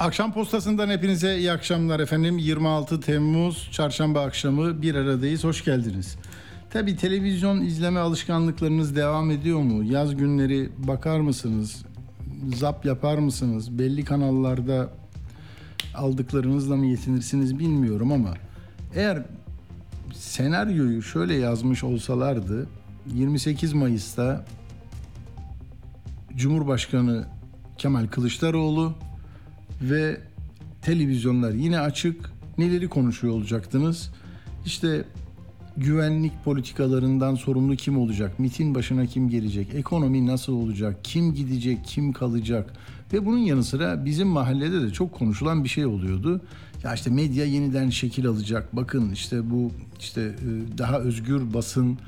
Akşam postasından hepinize iyi akşamlar efendim. 26 Temmuz çarşamba akşamı bir aradayız. Hoş geldiniz. Tabi televizyon izleme alışkanlıklarınız devam ediyor mu? Yaz günleri bakar mısınız? Zap yapar mısınız? Belli kanallarda aldıklarınızla mı yetinirsiniz bilmiyorum ama eğer senaryoyu şöyle yazmış olsalardı 28 Mayıs'ta Cumhurbaşkanı Kemal Kılıçdaroğlu ve televizyonlar yine açık. Neleri konuşuyor olacaktınız? İşte güvenlik politikalarından sorumlu kim olacak? MIT'in başına kim gelecek? Ekonomi nasıl olacak? Kim gidecek? Kim kalacak? Ve bunun yanı sıra bizim mahallede de çok konuşulan bir şey oluyordu. Ya işte medya yeniden şekil alacak. Bakın işte bu işte e, daha özgür basın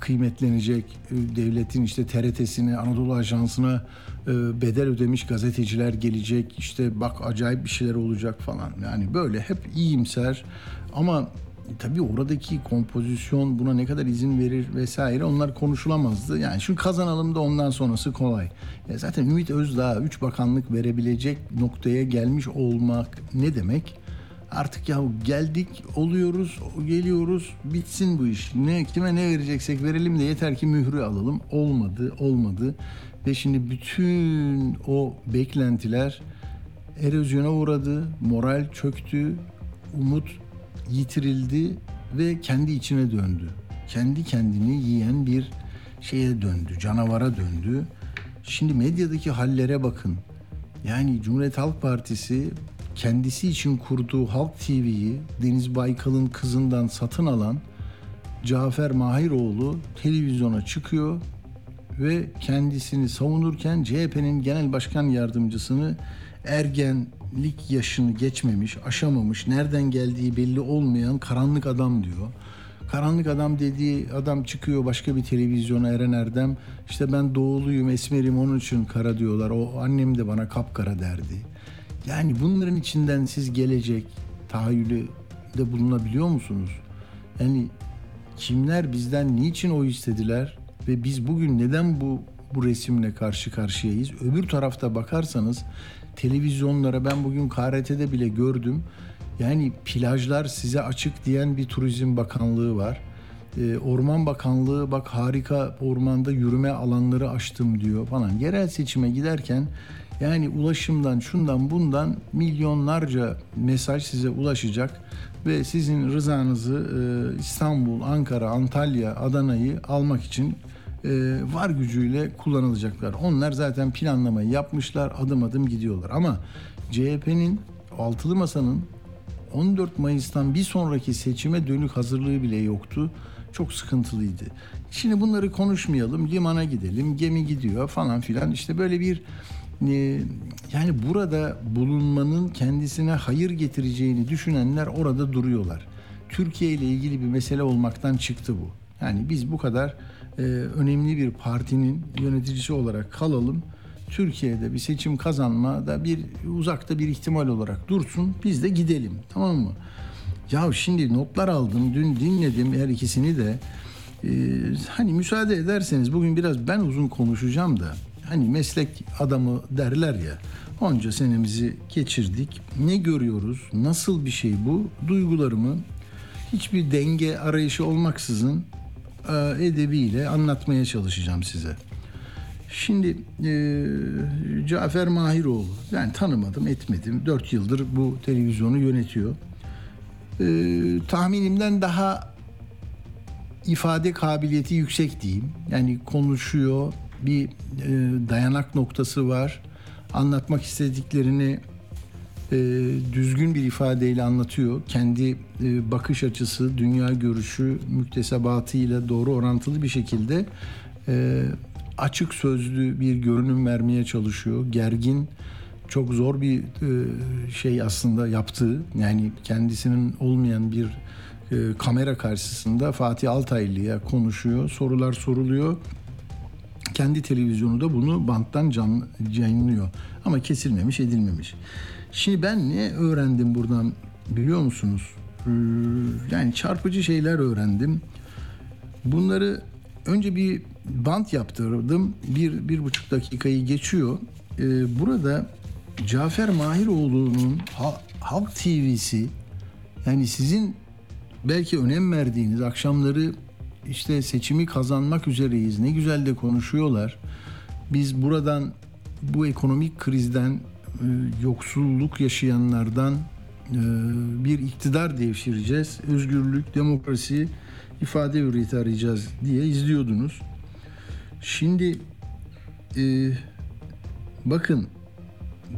kıymetlenecek. E, devletin işte TRT'sine, Anadolu Ajansı'na bedel ödemiş gazeteciler gelecek. İşte bak acayip bir şeyler olacak falan. Yani böyle hep iyimser ama tabii oradaki kompozisyon buna ne kadar izin verir vesaire onlar konuşulamazdı. Yani şu kazanalım da ondan sonrası kolay. E zaten Ümit Özdağ 3 bakanlık verebilecek noktaya gelmiş olmak ne demek? Artık ya geldik, oluyoruz, geliyoruz, bitsin bu iş. Ne kime ne vereceksek verelim de yeter ki mührü alalım. Olmadı, olmadı. Ve şimdi bütün o beklentiler erozyona uğradı, moral çöktü, umut yitirildi ve kendi içine döndü. Kendi kendini yiyen bir şeye döndü, canavara döndü. Şimdi medyadaki hallere bakın. Yani Cumhuriyet Halk Partisi kendisi için kurduğu Halk TV'yi Deniz Baykal'ın kızından satın alan Cafer Mahiroğlu televizyona çıkıyor ve kendisini savunurken CHP'nin genel başkan yardımcısını ergenlik yaşını geçmemiş, aşamamış, nereden geldiği belli olmayan karanlık adam diyor. Karanlık adam dediği adam çıkıyor başka bir televizyona Eren Erdem. İşte ben doğuluyum, esmerim onun için kara diyorlar. O annem de bana kapkara derdi. Yani bunların içinden siz gelecek tahayyülü de bulunabiliyor musunuz? Yani kimler bizden niçin o istediler ve biz bugün neden bu bu resimle karşı karşıyayız? Öbür tarafta bakarsanız televizyonlara ben bugün KRT'de bile gördüm. Yani plajlar size açık diyen bir turizm bakanlığı var. Ee, Orman Bakanlığı bak harika ormanda yürüme alanları açtım diyor falan. Yerel seçime giderken yani ulaşımdan şundan bundan milyonlarca mesaj size ulaşacak ve sizin rızanızı e, İstanbul, Ankara, Antalya, Adana'yı almak için e, var gücüyle kullanılacaklar. Onlar zaten planlamayı yapmışlar, adım adım gidiyorlar. Ama CHP'nin altılı masanın 14 Mayıs'tan bir sonraki seçime dönük hazırlığı bile yoktu. Çok sıkıntılıydı. Şimdi bunları konuşmayalım, limana gidelim, gemi gidiyor falan filan. İşte böyle bir yani burada bulunmanın kendisine hayır getireceğini düşünenler orada duruyorlar. Türkiye ile ilgili bir mesele olmaktan çıktı bu. Yani biz bu kadar e, önemli bir partinin yöneticisi olarak kalalım. Türkiye'de bir seçim kazanma da bir uzakta bir ihtimal olarak dursun. Biz de gidelim. Tamam mı? Ya şimdi notlar aldım. Dün dinledim her ikisini de. Ee, hani müsaade ederseniz bugün biraz ben uzun konuşacağım da. Hani meslek adamı derler ya. Onca senemizi geçirdik. Ne görüyoruz? Nasıl bir şey bu? Duygularımı hiçbir denge arayışı olmaksızın e, edebiyle anlatmaya çalışacağım size. Şimdi e, Cafer Mahiroğlu ben tanımadım etmedim. Dört yıldır bu televizyonu yönetiyor. E, tahminimden daha ifade kabiliyeti yüksek diyeyim. Yani konuşuyor, bir e, dayanak noktası var. Anlatmak istediklerini e, düzgün bir ifadeyle anlatıyor. Kendi e, bakış açısı, dünya görüşü, müktesebatıyla doğru orantılı bir şekilde e, açık sözlü bir görünüm vermeye çalışıyor. Gergin, çok zor bir e, şey aslında yaptığı yani kendisinin olmayan bir e, kamera karşısında Fatih Altaylı'ya konuşuyor, sorular soruluyor. Kendi televizyonu da bunu banttan can, yayınlıyor. Ama kesilmemiş, edilmemiş. Şimdi ben ne öğrendim buradan biliyor musunuz? Ee, yani çarpıcı şeyler öğrendim. Bunları önce bir bant yaptırdım. Bir, bir buçuk dakikayı geçiyor. Ee, burada Cafer Mahiroğlu'nun Halk TV'si yani sizin belki önem verdiğiniz akşamları işte seçimi kazanmak üzereyiz. Ne güzel de konuşuyorlar. Biz buradan bu ekonomik krizden e, yoksulluk yaşayanlardan e, bir iktidar devşireceğiz. Özgürlük, demokrasi, ifade hürriyeti arayacağız diye izliyordunuz. Şimdi e, bakın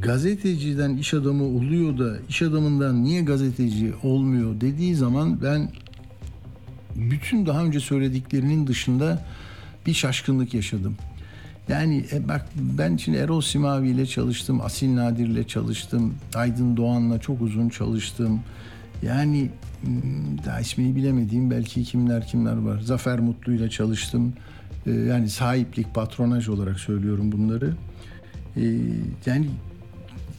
gazeteciden iş adamı oluyor da iş adamından niye gazeteci olmuyor dediği zaman ben bütün daha önce söylediklerinin dışında bir şaşkınlık yaşadım. Yani e, bak ben şimdi Erol Simavi ile çalıştım, Asil Nadir ile çalıştım, Aydın Doğan'la çok uzun çalıştım. Yani hmm, daha ismini bilemediğim belki kimler kimler var. Zafer Mutlu ile çalıştım. E, yani sahiplik, patronaj olarak söylüyorum bunları. E, yani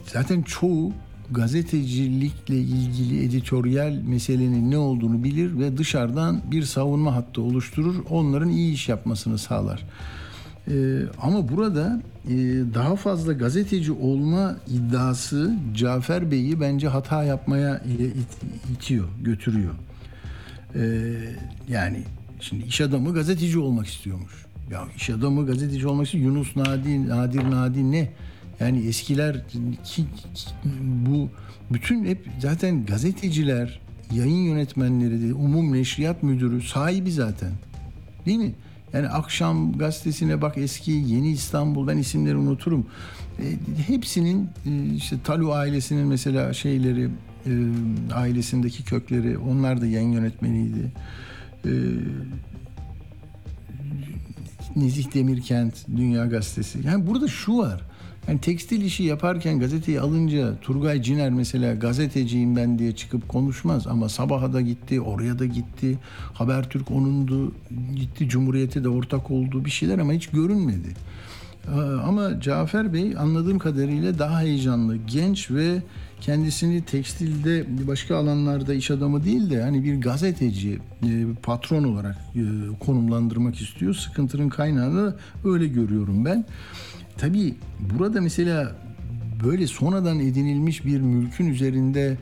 zaten çoğu gazetecilikle ilgili editoryal meselenin ne olduğunu bilir ve dışarıdan bir savunma hattı oluşturur. Onların iyi iş yapmasını sağlar. Ee, ama burada e, daha fazla gazeteci olma iddiası Cafer Bey'i bence hata yapmaya it, itiyor, götürüyor. Ee, yani şimdi iş adamı gazeteci olmak istiyormuş. Ya iş adamı gazeteci olmak istiyor. Yunus Nadi, Nadir Nadi ne? Yani eskiler ki, bu bütün hep zaten gazeteciler, yayın yönetmenleri umum neşriyat müdürü sahibi zaten. Değil mi? Yani akşam gazetesine bak eski Yeni İstanbul ben isimleri unuturum. E, hepsinin e, işte Talu ailesinin mesela şeyleri e, ailesindeki kökleri onlar da yayın yönetmeniydi. E, Nezih Demirkent Dünya Gazetesi. Yani burada şu var. Yani tekstil işi yaparken gazeteyi alınca Turgay Ciner mesela gazeteciyim ben diye çıkıp konuşmaz ama sabaha da gitti, oraya da gitti. Habertürk onundu, gitti Cumhuriyet'e de ortak oldu bir şeyler ama hiç görünmedi. Ee, ama Cafer Bey anladığım kadarıyla daha heyecanlı, genç ve kendisini tekstilde başka alanlarda iş adamı değil de hani bir gazeteci, e, patron olarak e, konumlandırmak istiyor. Sıkıntının kaynağını öyle görüyorum ben. Tabii burada mesela böyle sonradan edinilmiş bir mülkün üzerinde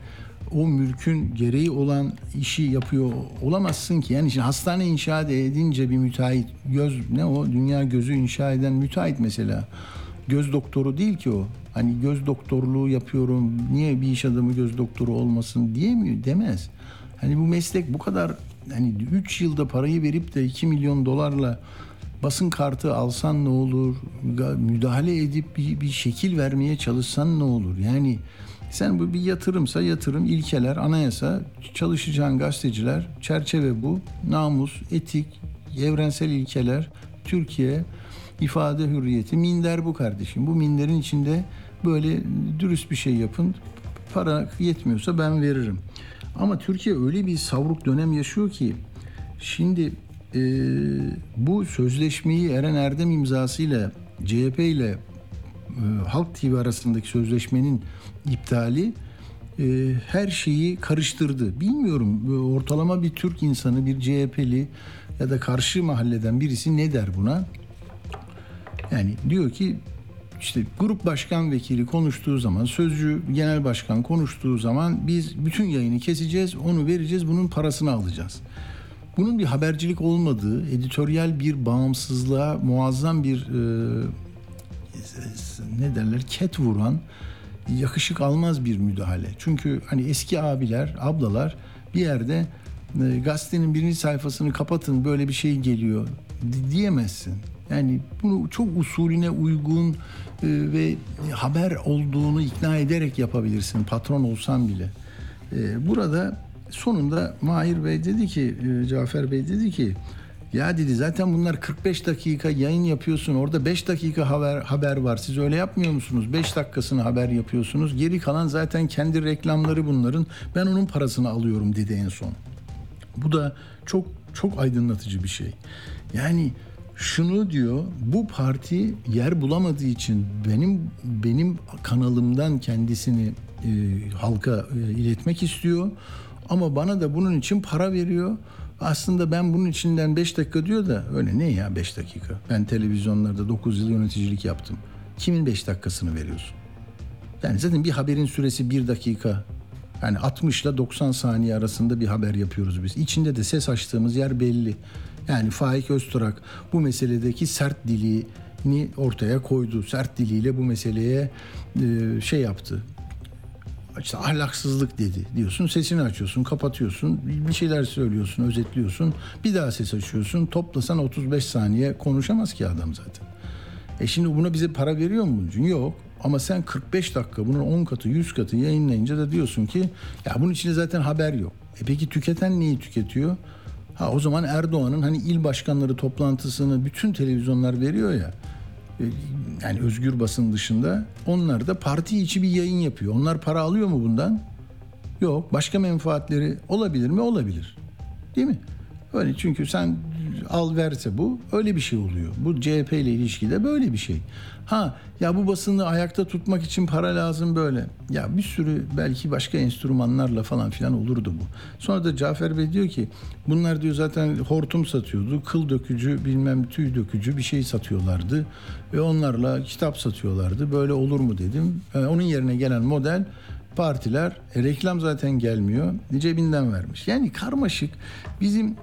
o mülkün gereği olan işi yapıyor olamazsın ki. Yani şimdi hastane inşa edince bir müteahhit göz ne o dünya gözü inşa eden müteahhit mesela. Göz doktoru değil ki o. Hani göz doktorluğu yapıyorum. Niye bir iş adamı göz doktoru olmasın diye mi demez. Hani bu meslek bu kadar hani 3 yılda parayı verip de 2 milyon dolarla basın kartı alsan ne olur? Müdahale edip bir, bir şekil vermeye çalışsan ne olur? Yani sen bu bir yatırımsa yatırım, ilkeler, anayasa, çalışacağın gazeteciler, çerçeve bu. Namus, etik, evrensel ilkeler, Türkiye, ifade hürriyeti, minder bu kardeşim. Bu minderin içinde böyle dürüst bir şey yapın. Para yetmiyorsa ben veririm. Ama Türkiye öyle bir savruk dönem yaşıyor ki şimdi e, bu sözleşmeyi Eren Erdem imzasıyla CHP ile e, Halk TV arasındaki sözleşmenin iptali e, her şeyi karıştırdı. Bilmiyorum ortalama bir Türk insanı, bir CHP'li ya da karşı mahalleden birisi ne der buna? Yani diyor ki işte grup başkan vekili konuştuğu zaman, sözcü genel başkan konuştuğu zaman biz bütün yayını keseceğiz, onu vereceğiz, bunun parasını alacağız. Bunun bir habercilik olmadığı, editoryal bir bağımsızlığa muazzam bir e, ne derler ket vuran yakışık almaz bir müdahale. Çünkü hani eski abiler, ablalar bir yerde e, gazetenin birinci sayfasını kapatın böyle bir şey geliyor diyemezsin. Yani bunu çok usulüne uygun e, ve haber olduğunu ikna ederek yapabilirsin patron olsan bile. E, burada sonunda Mahir Bey dedi ki, e, Cafer Bey dedi ki Ya dedi zaten bunlar 45 dakika yayın yapıyorsun. Orada 5 dakika haber haber var. Siz öyle yapmıyor musunuz? 5 dakikasını haber yapıyorsunuz. Geri kalan zaten kendi reklamları bunların. Ben onun parasını alıyorum dedi en son. Bu da çok çok aydınlatıcı bir şey. Yani şunu diyor bu parti yer bulamadığı için benim benim kanalımdan kendisini e, halka e, iletmek istiyor ama bana da bunun için para veriyor. Aslında ben bunun içinden 5 dakika diyor da öyle ne ya 5 dakika? Ben televizyonlarda 9 yıl yöneticilik yaptım. Kimin 5 dakikasını veriyorsun? Yani zaten bir haberin süresi 1 dakika. Yani 60 ile 90 saniye arasında bir haber yapıyoruz biz. İçinde de ses açtığımız yer belli. Yani Faik Öztürk bu meseledeki sert dilini ortaya koydu. Sert diliyle bu meseleye e, şey yaptı. İşte ahlaksızlık dedi diyorsun. Sesini açıyorsun, kapatıyorsun. Bir şeyler söylüyorsun, özetliyorsun. Bir daha ses açıyorsun. Toplasan 35 saniye konuşamaz ki adam zaten. E şimdi buna bize para veriyor mu bunun? Yok. Ama sen 45 dakika bunun 10 katı 100 katı yayınlayınca da diyorsun ki ya bunun içinde zaten haber yok. E peki tüketen neyi tüketiyor? Ha o zaman Erdoğan'ın hani il başkanları toplantısını bütün televizyonlar veriyor ya. E, Yani özgür basın dışında onlar da parti içi bir yayın yapıyor. Onlar para alıyor mu bundan? Yok. Başka menfaatleri olabilir mi? Olabilir. Değil mi? Öyle çünkü sen al verse bu öyle bir şey oluyor. Bu CHP ile ilişkide böyle bir şey. Ha ya bu basını ayakta tutmak için para lazım böyle. Ya bir sürü belki başka enstrümanlarla falan filan olurdu bu. Sonra da Cafer Bey diyor ki bunlar diyor zaten hortum satıyordu. Kıl dökücü bilmem tüy dökücü bir şey satıyorlardı. Ve onlarla kitap satıyorlardı. Böyle olur mu dedim. Ee, onun yerine gelen model partiler e, reklam zaten gelmiyor. Cebinden vermiş. Yani karmaşık bizim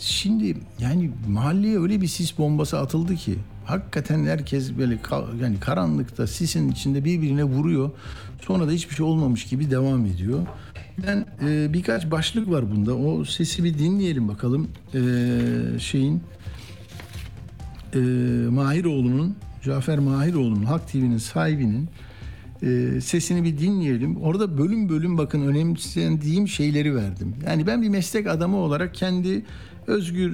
şimdi yani mahalleye öyle bir sis bombası atıldı ki hakikaten herkes böyle ka- yani karanlıkta sisin içinde birbirine vuruyor. Sonra da hiçbir şey olmamış gibi devam ediyor. Ben e, birkaç başlık var bunda. O sesi bir dinleyelim bakalım. E, şeyin e, Mahiroğlu'nun Cafer Mahiroğlu'nun Halk TV'nin sahibinin e, sesini bir dinleyelim. Orada bölüm bölüm bakın önemsendiğim şeyleri verdim. Yani ben bir meslek adamı olarak kendi özgür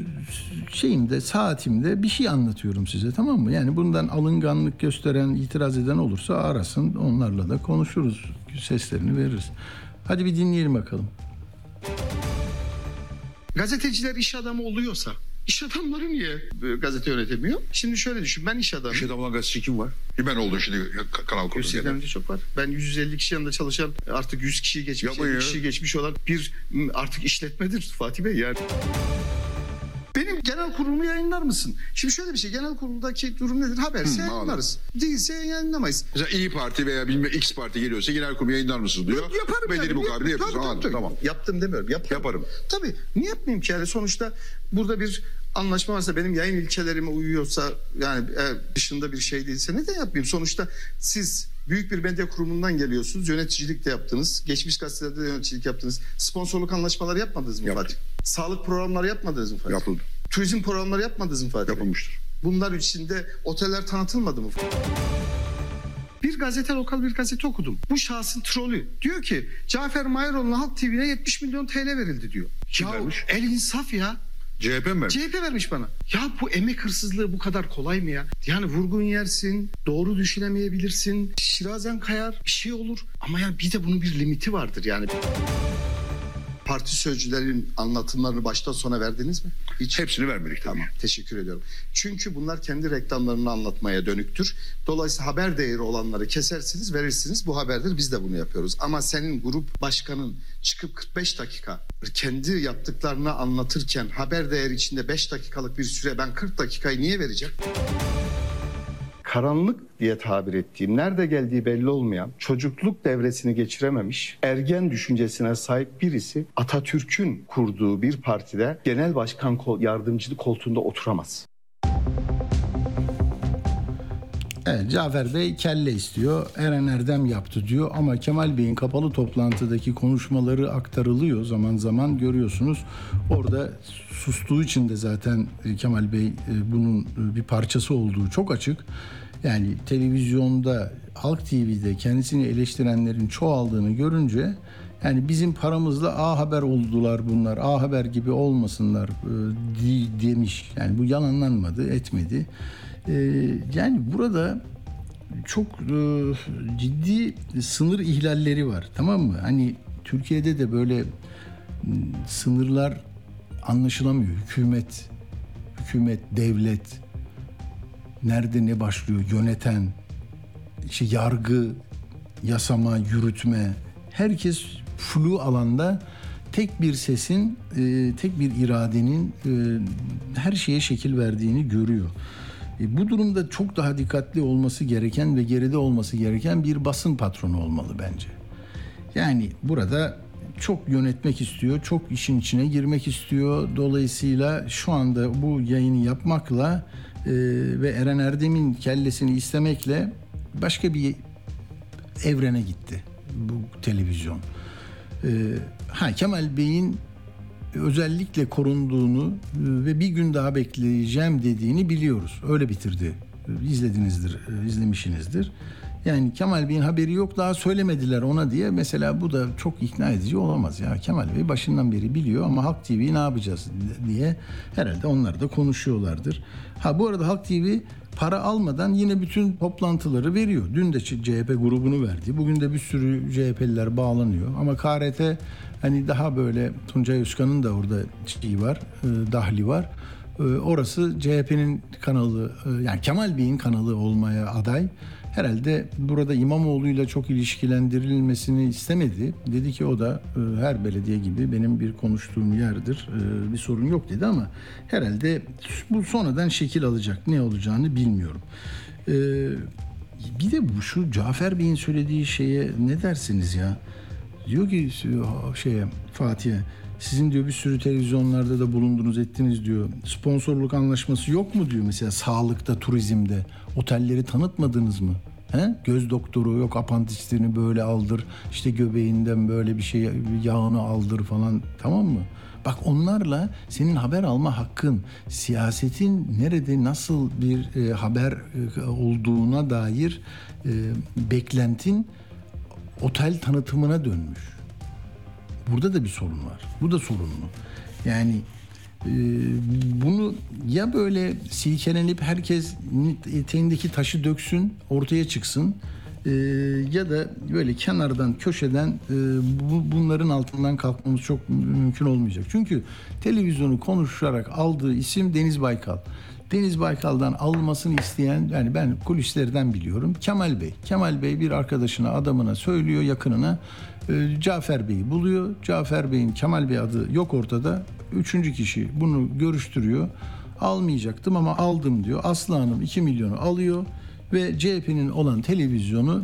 şeyimde, saatimde bir şey anlatıyorum size tamam mı? Yani bundan alınganlık gösteren, itiraz eden olursa arasın. Onlarla da konuşuruz. Seslerini veririz. Hadi bir dinleyelim bakalım. Gazeteciler iş adamı oluyorsa iş adamları niye e, gazete yönetemiyor? Şimdi şöyle düşün ben iş adamıyım. İş adamı olan gazeteci kim var? Bir ben oldum şimdi kanal kurdum. Yani. Emre çok var. Ben 150 kişi yanında çalışan artık 100 kişiyi geçmiş, Yapma 50 ya. kişiyi geçmiş olan bir artık işletmedir Fatih Bey yani. Benim genel kurulumu yayınlar mısın? Şimdi şöyle bir şey genel kurulundaki durum nedir? Haberse Hı, yayınlarız. Değilse yayınlamayız. Mesela İyi Parti veya bilmem X Parti geliyorsa genel kurulu yayınlar mısınız diyor. Yaparım Bedeli yani. mukabili Yap- yapıyoruz. tabii, tabii, tamam. Yaptım demiyorum. Yaparım. Yaparım. Tabii. Niye yapmayayım ki yani sonuçta burada bir anlaşma varsa benim yayın ilkelerime uyuyorsa yani dışında bir şey değilse neden yapmayayım? Sonuçta siz büyük bir medya kurumundan geliyorsunuz. Yöneticilik de yaptınız. Geçmiş gazetelerde de yöneticilik yaptınız. Sponsorluk anlaşmaları yapmadınız mı Yaptık. Fatih? Sağlık programları yapmadınız mı Fatih? Yapıldı. Turizm programları yapmadınız mı Fatih? Yapılmıştır. Bunlar içinde oteller tanıtılmadı mı? Bir gazete lokal bir gazete okudum. Bu şahsın trolü. Diyor ki Cafer Mayeroğlu'na Halk TV'ne 70 milyon TL verildi diyor. Kim ya vermiş? el insaf ya. CHP mi vermiş? CHP vermiş bana. Ya bu emek hırsızlığı bu kadar kolay mı ya? Yani vurgun yersin, doğru düşünemeyebilirsin, şirazen kayar, bir şey olur. Ama yani bir de bunun bir limiti vardır yani. Parti sözcülerin anlatımlarını baştan sona verdiniz mi? Hiç. Hepsini vermedik tabii. Tamam teşekkür ediyorum. Çünkü bunlar kendi reklamlarını anlatmaya dönüktür. Dolayısıyla haber değeri olanları kesersiniz verirsiniz. Bu haberdir biz de bunu yapıyoruz. Ama senin grup başkanın çıkıp 45 dakika kendi yaptıklarını anlatırken haber değeri içinde 5 dakikalık bir süre ben 40 dakikayı niye vereceğim? Karanlık diye tabir ettiğim, nerede geldiği belli olmayan, çocukluk devresini geçirememiş, ergen düşüncesine sahip birisi Atatürk'ün kurduğu bir partide genel başkan yardımcılık koltuğunda oturamaz. Evet, Cafer Bey kelle istiyor. Eren Erdem yaptı diyor ama Kemal Bey'in kapalı toplantıdaki konuşmaları aktarılıyor zaman zaman görüyorsunuz. Orada sustuğu için de zaten e, Kemal Bey e, bunun e, bir parçası olduğu çok açık. Yani televizyonda Halk TV'de kendisini eleştirenlerin çoğaldığını görünce Yani bizim paramızla A Haber oldular bunlar. A Haber gibi olmasınlar e, demiş. Yani bu yalanlanmadı, etmedi. E, yani burada çok e, ciddi sınır ihlalleri var. Tamam mı? Hani Türkiye'de de böyle sınırlar anlaşılamıyor. Hükümet, hükümet, devlet nerede ne başlıyor? Yöneten, işte yargı, yasama, yürütme herkes flu alanda tek bir sesin, e, tek bir iradenin e, her şeye şekil verdiğini görüyor. E, bu durumda çok daha dikkatli olması gereken ve geride olması gereken bir basın patronu olmalı bence. Yani burada çok yönetmek istiyor, çok işin içine girmek istiyor. Dolayısıyla şu anda bu yayını yapmakla e, ve Eren Erdem'in kellesini istemekle başka bir evrene gitti bu televizyon. Ee, ha Kemal Bey'in özellikle korunduğunu e, ve bir gün daha bekleyeceğim dediğini biliyoruz. Öyle bitirdi. E, İzledinizdir, e, izlemişsinizdir. Yani Kemal Bey'in haberi yok daha söylemediler ona diye mesela bu da çok ikna edici olamaz ya. Kemal Bey başından beri biliyor ama Halk TV ne yapacağız diye herhalde onlar da konuşuyorlardır. Ha bu arada Halk TV para almadan yine bütün toplantıları veriyor. Dün de CHP grubunu verdi. Bugün de bir sürü CHP'liler bağlanıyor. Ama KRT hani daha böyle Tuncay Özkan'ın da orada şeyi var, e, dahli var. E, Orası CHP'nin kanalı, e, yani Kemal Bey'in kanalı olmaya aday. Herhalde burada İmamoğlu'yla çok ilişkilendirilmesini istemedi. Dedi ki o da e, her belediye gibi benim bir konuştuğum yerdir. E, Bir sorun yok dedi ama herhalde bu sonradan şekil alacak. Ne olacağını bilmiyorum. E, Bir de bu şu Cafer Bey'in söylediği şeye ne dersiniz ya? Diyor ki şeye Fatih'e sizin diyor bir sürü televizyonlarda da bulundunuz ettiniz diyor. Sponsorluk anlaşması yok mu diyor mesela sağlıkta, turizmde. Otelleri tanıtmadınız mı? He? Göz doktoru yok apandisitini böyle aldır. işte göbeğinden böyle bir şey yağını aldır falan tamam mı? Bak onlarla senin haber alma hakkın, siyasetin nerede nasıl bir e, haber e, olduğuna dair e, beklentin otel tanıtımına dönmüş. Burada da bir sorun var. Bu da sorunlu. Yani bunu ya böyle silkelenip herkes eteğindeki taşı döksün, ortaya çıksın e, ya da böyle kenardan, köşeden e, bu, bunların altından kalkmamız çok mümkün olmayacak. Çünkü televizyonu konuşarak aldığı isim Deniz Baykal. Deniz Baykal'dan almasını isteyen yani ben kulislerden biliyorum Kemal Bey. Kemal Bey bir arkadaşına adamına söylüyor yakınına e, Cafer Bey'i buluyor. Cafer Bey'in Kemal Bey adı yok ortada. Üçüncü kişi bunu görüştürüyor. Almayacaktım ama aldım diyor. Aslı Hanım 2 milyonu alıyor ve CHP'nin olan televizyonu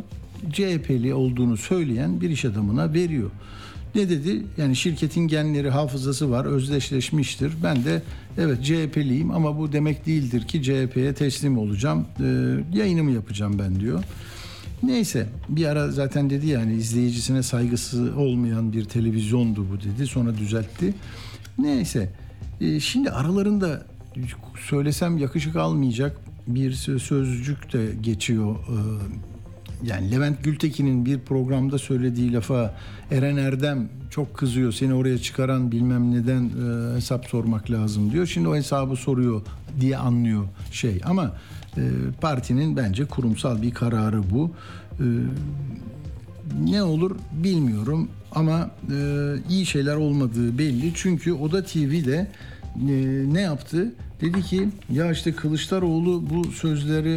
CHP'li olduğunu söyleyen bir iş adamına veriyor. Ne dedi? Yani şirketin genleri hafızası var, özdeşleşmiştir. Ben de evet CHP'liyim ama bu demek değildir ki CHP'ye teslim olacağım. Ee, yayınımı yapacağım ben diyor. Neyse bir ara zaten dedi yani izleyicisine saygısı olmayan bir televizyondu bu dedi. Sonra düzeltti. Neyse e, şimdi aralarında söylesem yakışık almayacak bir sözcük de geçiyor. Ee, yani Levent Gültekin'in bir programda söylediği lafa Eren Erdem çok kızıyor. Seni oraya çıkaran bilmem neden e, hesap sormak lazım diyor. Şimdi o hesabı soruyor diye anlıyor şey. Ama e, partinin bence kurumsal bir kararı bu. E, ne olur bilmiyorum ama e, iyi şeyler olmadığı belli. Çünkü Oda TV'de e, ne yaptı? Dedi ki ya işte Kılıçdaroğlu bu sözleri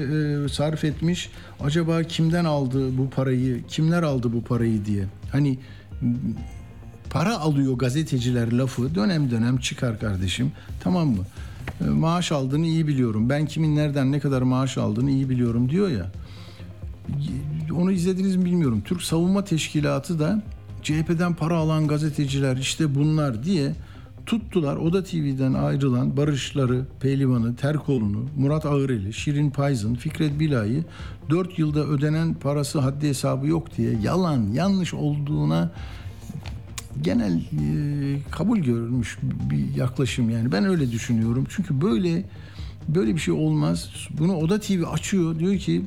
e, sarf etmiş. Acaba kimden aldı bu parayı? Kimler aldı bu parayı diye. Hani para alıyor gazeteciler lafı dönem dönem çıkar kardeşim. Tamam mı? E, maaş aldığını iyi biliyorum. Ben kimin nereden ne kadar maaş aldığını iyi biliyorum diyor ya. Onu izlediniz mi bilmiyorum. Türk Savunma Teşkilatı da CHP'den para alan gazeteciler işte bunlar diye tuttular. Oda TV'den ayrılan Barışları, Pehlivan'ı, Terkoğlu'nu, Murat Ağıreli, Şirin Payzın, Fikret Bilay'ı 4 yılda ödenen parası haddi hesabı yok diye yalan, yanlış olduğuna genel e, kabul görülmüş bir yaklaşım yani. Ben öyle düşünüyorum. Çünkü böyle böyle bir şey olmaz. Bunu Oda TV açıyor. Diyor ki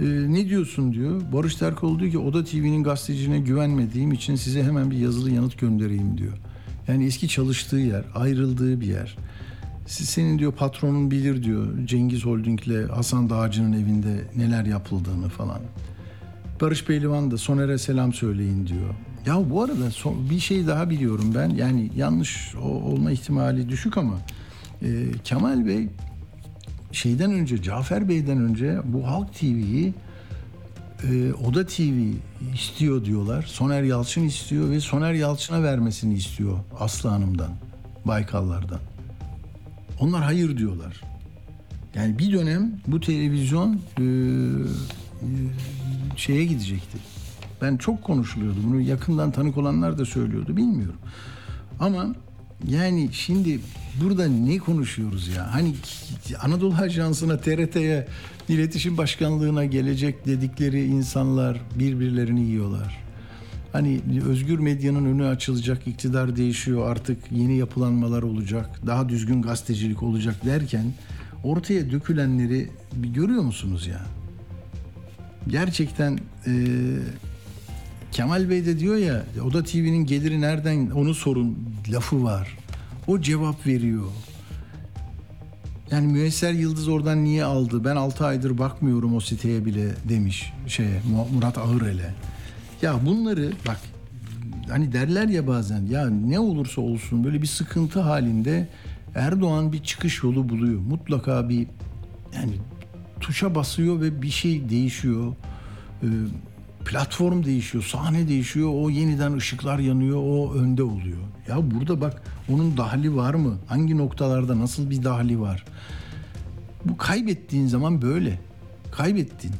E, ne diyorsun diyor. Barış Terkoğlu diyor ki Oda TV'nin gazeteciliğine güvenmediğim için size hemen bir yazılı yanıt göndereyim diyor. Yani eski çalıştığı yer, ayrıldığı bir yer. Senin diyor patronun bilir diyor Cengiz Holding'le Hasan Dağcı'nın evinde neler yapıldığını falan. Barış Pehlivan da Soner'e selam söyleyin diyor. Ya bu arada son- bir şey daha biliyorum ben. Yani yanlış o- olma ihtimali düşük ama e, Kemal Bey şeyden önce Cafer Bey'den önce bu Halk TV'yi e, Oda TV istiyor diyorlar. Soner Yalçın istiyor ve Soner Yalçın'a vermesini istiyor Aslı Hanım'dan, Baykallar'dan. Onlar hayır diyorlar. Yani bir dönem bu televizyon e, e, şeye gidecekti. Ben çok konuşuluyordu. Bunu yakından tanık olanlar da söylüyordu. Bilmiyorum. Ama yani şimdi burada ne konuşuyoruz ya? Hani Anadolu Ajansı'na, TRT'ye, iletişim başkanlığına gelecek dedikleri insanlar birbirlerini yiyorlar. Hani özgür medyanın önü açılacak, iktidar değişiyor, artık yeni yapılanmalar olacak, daha düzgün gazetecilik olacak derken ortaya dökülenleri görüyor musunuz ya? Gerçekten e, Kemal Bey de diyor ya, Oda TV'nin geliri nereden onu sorun lafı var. O cevap veriyor. Yani Müesser Yıldız oradan niye aldı? Ben 6 aydır bakmıyorum o siteye bile demiş şeye Murat Ağırel'e. Ya bunları bak hani derler ya bazen ya ne olursa olsun böyle bir sıkıntı halinde Erdoğan bir çıkış yolu buluyor. Mutlaka bir yani tuşa basıyor ve bir şey değişiyor. Ee, platform değişiyor, sahne değişiyor. O yeniden ışıklar yanıyor, o önde oluyor. Ya burada bak onun dahli var mı? Hangi noktalarda nasıl bir dahli var? Bu kaybettiğin zaman böyle. Kaybettin.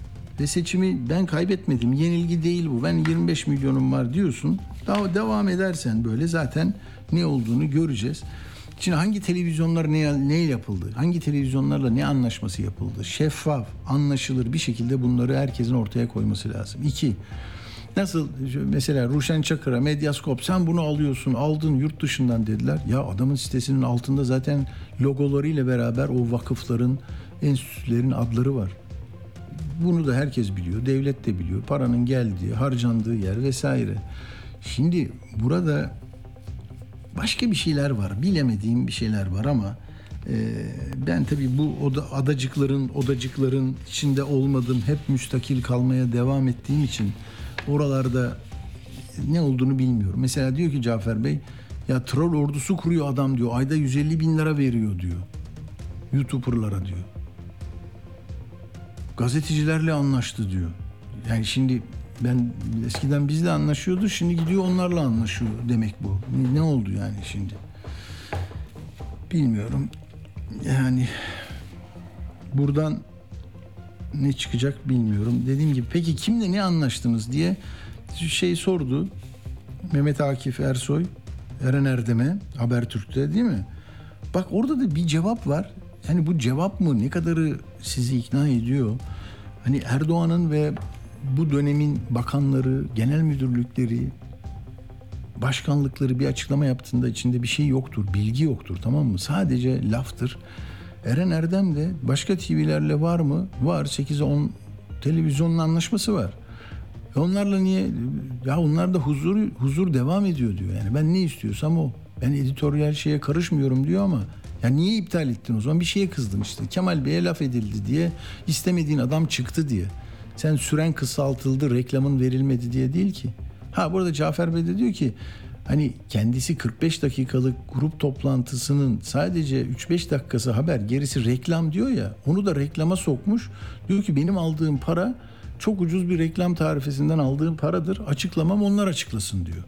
Ve seçimi ben kaybetmedim. Yenilgi değil bu. Ben 25 milyonum var diyorsun. Daha devam edersen böyle zaten ne olduğunu göreceğiz. Şimdi hangi televizyonlar ne, ne yapıldı? Hangi televizyonlarla ne anlaşması yapıldı? Şeffaf, anlaşılır bir şekilde bunları herkesin ortaya koyması lazım. İki, Nasıl mesela Ruşen Çakır'a Medyaskop sen bunu alıyorsun aldın yurt dışından dediler. Ya adamın sitesinin altında zaten logolarıyla beraber o vakıfların enstitülerin adları var. Bunu da herkes biliyor. Devlet de biliyor. Paranın geldiği, harcandığı yer vesaire. Şimdi burada başka bir şeyler var. Bilemediğim bir şeyler var ama e, ben tabii bu oda, adacıkların, odacıkların içinde olmadım. Hep müstakil kalmaya devam ettiğim için oralarda ne olduğunu bilmiyorum. Mesela diyor ki Cafer Bey ya troll ordusu kuruyor adam diyor. Ayda 150 bin lira veriyor diyor. YouTuber'lara diyor. Gazetecilerle anlaştı diyor. Yani şimdi ben eskiden bizle anlaşıyordu şimdi gidiyor onlarla anlaşıyor demek bu. Ne oldu yani şimdi? Bilmiyorum. Yani buradan ne çıkacak bilmiyorum. Dediğim gibi peki kimle ne anlaştınız diye şey sordu. Mehmet Akif Ersoy, Eren Erdem'e Habertürk'te değil mi? Bak orada da bir cevap var. Yani bu cevap mı ne kadarı sizi ikna ediyor? Hani Erdoğan'ın ve bu dönemin bakanları, genel müdürlükleri, başkanlıkları bir açıklama yaptığında içinde bir şey yoktur, bilgi yoktur tamam mı? Sadece laftır. Eren Erdem de başka TV'lerle var mı? Var. 8'e 10 televizyonun anlaşması var. E onlarla niye? Ya onlar da huzur huzur devam ediyor diyor. Yani ben ne istiyorsam o. Ben editoryal şeye karışmıyorum diyor ama ya niye iptal ettin o zaman? Bir şeye kızdın işte. Kemal Bey'e laf edildi diye istemediğin adam çıktı diye. Sen süren kısaltıldı, reklamın verilmedi diye değil ki. Ha burada Cafer Bey de diyor ki hani kendisi 45 dakikalık grup toplantısının sadece 3-5 dakikası haber gerisi reklam diyor ya onu da reklama sokmuş. Diyor ki benim aldığım para çok ucuz bir reklam tarifesinden aldığım paradır. Açıklamam onlar açıklasın diyor.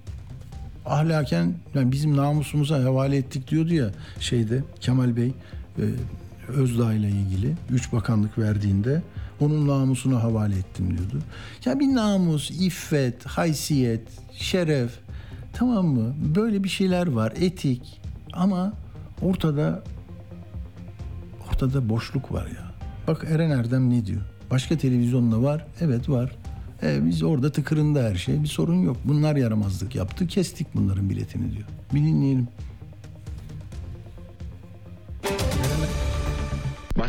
Ahlaken yani bizim namusumuza havale ettik diyordu ya şeyde Kemal Bey e, Özdağ ile ilgili 3 bakanlık verdiğinde onun namusuna havale ettim diyordu. Ya bir namus, iffet, haysiyet, şeref tamam mı? Böyle bir şeyler var, etik ama ortada ortada boşluk var ya. Bak Eren Erdem ne diyor? Başka televizyonda var. Evet var. E, biz orada tıkırında her şey. Bir sorun yok. Bunlar yaramazlık yaptı. Kestik bunların biletini diyor. Bir dinleyelim.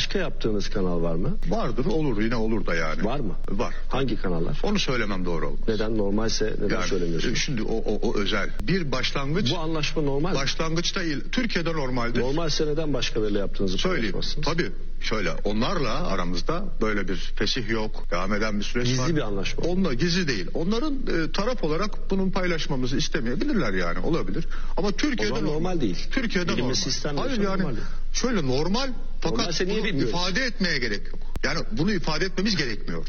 Başka yaptığınız kanal var mı? Vardır olur yine olur da yani. Var mı? Var. Hangi kanallar? Onu söylemem doğru olmaz. Neden normalse neden Yani, söylemiyorsunuz? Şimdi o, o, o özel. Bir başlangıç Bu anlaşma normal mi? başlangıç değil. Türkiye'de normaldir. Normalse neden başkalarıyla yaptığınızı Söyleyeyim. Tabii. Şöyle onlarla aramızda böyle bir fesih yok. Devam eden bir süreç Gizli var. bir anlaşma. Onunla gizli değil. Onların e, taraf olarak bunun paylaşmamızı istemeyebilirler yani. Olabilir. Ama Türkiye'de zaman normal değil. Türkiye'de Bilinmesi normal. Hayır yani normal. Şöyle normal fakat bunu bilmiyoruz? ifade etmeye gerek yok. Yani bunu ifade etmemiz gerekmiyor.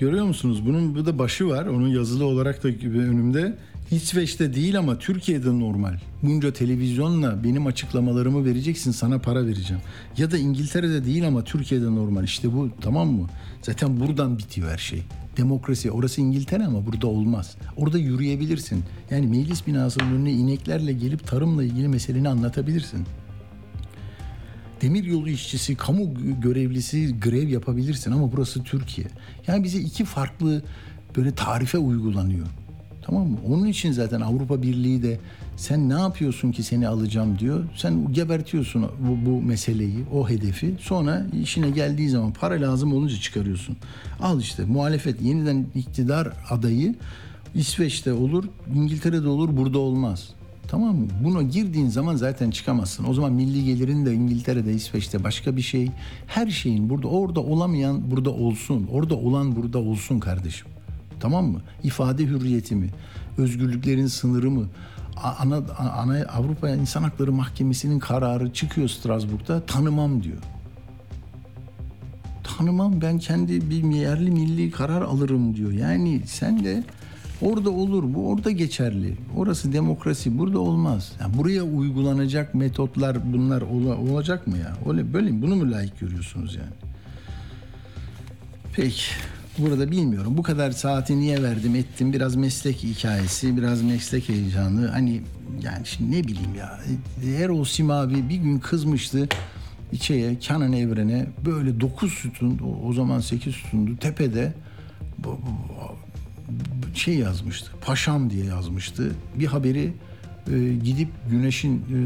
Görüyor musunuz? Bunun bu da başı var. Onun yazılı olarak da önümde. İsveç'te değil ama Türkiye'de normal. Bunca televizyonla benim açıklamalarımı vereceksin sana para vereceğim. Ya da İngiltere'de değil ama Türkiye'de normal. İşte bu tamam mı? Zaten buradan bitiyor her şey. Demokrasi orası İngiltere ama burada olmaz. Orada yürüyebilirsin. Yani meclis binasının önüne ineklerle gelip tarımla ilgili meseleni anlatabilirsin. Demiryolu işçisi, kamu görevlisi grev yapabilirsin ama burası Türkiye. Yani bize iki farklı böyle tarife uygulanıyor. Tamam mı? Onun için zaten Avrupa Birliği de sen ne yapıyorsun ki seni alacağım diyor. Sen gebertiyorsun bu, bu meseleyi, o hedefi. Sonra işine geldiği zaman para lazım olunca çıkarıyorsun. Al işte muhalefet yeniden iktidar adayı İsveç'te olur, İngiltere'de olur, burada olmaz. Tamam mı? Buna girdiğin zaman zaten çıkamazsın. O zaman milli gelirin de İngiltere'de, İsveç'te başka bir şey. Her şeyin burada, orada olamayan burada olsun. Orada olan burada olsun kardeşim. Tamam mı? İfade hürriyeti mi? Özgürlüklerin sınırı mı? Ana, ana Avrupa İnsan Hakları Mahkemesi'nin kararı çıkıyor Strasbourg'da tanımam diyor. Tanımam ben kendi bir yerli milli karar alırım diyor. Yani sen de orada olur bu orada geçerli. Orası demokrasi burada olmaz. Yani buraya uygulanacak metotlar bunlar ola- olacak mı ya? Öyle böyle bunu mu layık görüyorsunuz yani? Peki. Burada bilmiyorum. Bu kadar saati niye verdim ettim. Biraz meslek hikayesi, biraz meslek heyecanı. Hani yani şimdi ne bileyim ya. Erol Simavi bir gün kızmıştı içeye Canan Evren'e böyle 9 sütun o, zaman 8 sütundu tepede bu- şey yazmıştı. Paşam diye yazmıştı. Bir haberi e, gidip Güneş'in e,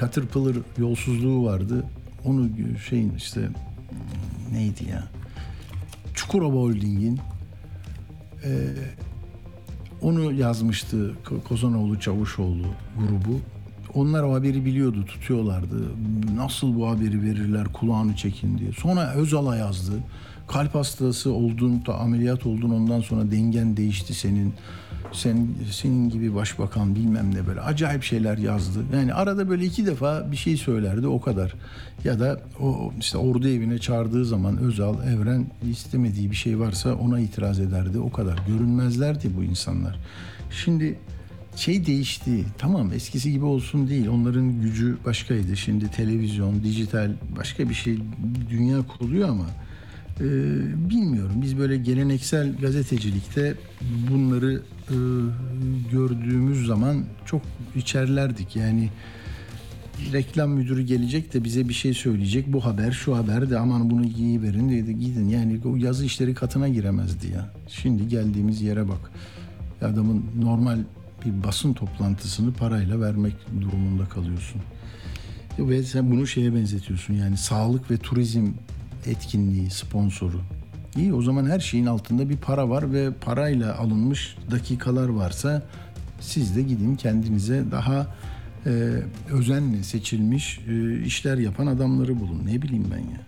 Caterpillar yolsuzluğu vardı. Onu şeyin işte neydi ya? Çukurova Holding'in e, onu yazmıştı Ko- Kozanoğlu Çavuşoğlu grubu. Onlar o haberi biliyordu, tutuyorlardı. Nasıl bu haberi verirler, kulağını çekin diye. Sonra Özal'a yazdı. Kalp hastası oldun, da ameliyat oldun ondan sonra dengen değişti senin. Sen senin gibi başbakan bilmem ne böyle acayip şeyler yazdı. Yani arada böyle iki defa bir şey söylerdi o kadar. Ya da o işte ordu evine çağırdığı zaman Özal, Evren istemediği bir şey varsa ona itiraz ederdi. O kadar. Görünmezlerdi bu insanlar. Şimdi şey değişti. Tamam eskisi gibi olsun değil. Onların gücü başkaydı. Şimdi televizyon, dijital başka bir şey dünya kuruluyor ama e, bilmiyorum. Biz böyle geleneksel gazetecilikte bunları e, gördüğümüz zaman çok içerlerdik. Yani reklam müdürü gelecek de bize bir şey söyleyecek. Bu haber, şu haber de aman bunu iyi verin dedi. Gidin yani o yazı işleri katına giremezdi ya. Şimdi geldiğimiz yere bak. Adamın normal bir basın toplantısını parayla vermek durumunda kalıyorsun. Ve sen bunu şeye benzetiyorsun yani sağlık ve turizm etkinliği sponsoru. İyi o zaman her şeyin altında bir para var ve parayla alınmış dakikalar varsa siz de gidin kendinize daha e, özenle seçilmiş e, işler yapan adamları bulun. Ne bileyim ben ya.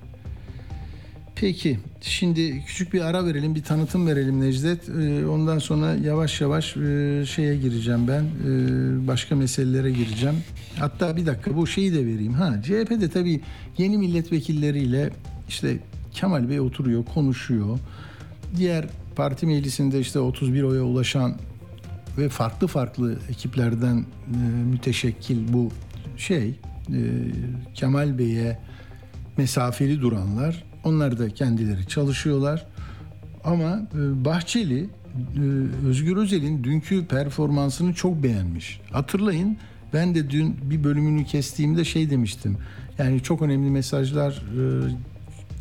Peki şimdi küçük bir ara verelim bir tanıtım verelim Necdet. Ee, ondan sonra yavaş yavaş e, şeye gireceğim ben e, başka meselelere gireceğim. Hatta bir dakika bu şeyi de vereyim. Ha CHP'de tabii yeni milletvekilleriyle işte Kemal Bey oturuyor konuşuyor. Diğer parti meclisinde işte 31 oya ulaşan ve farklı farklı ekiplerden e, müteşekkil bu şey e, Kemal Bey'e mesafeli duranlar onlar da kendileri çalışıyorlar. Ama e, Bahçeli e, Özgür Özel'in dünkü performansını çok beğenmiş. Hatırlayın ben de dün bir bölümünü kestiğimde şey demiştim. Yani çok önemli mesajlar e,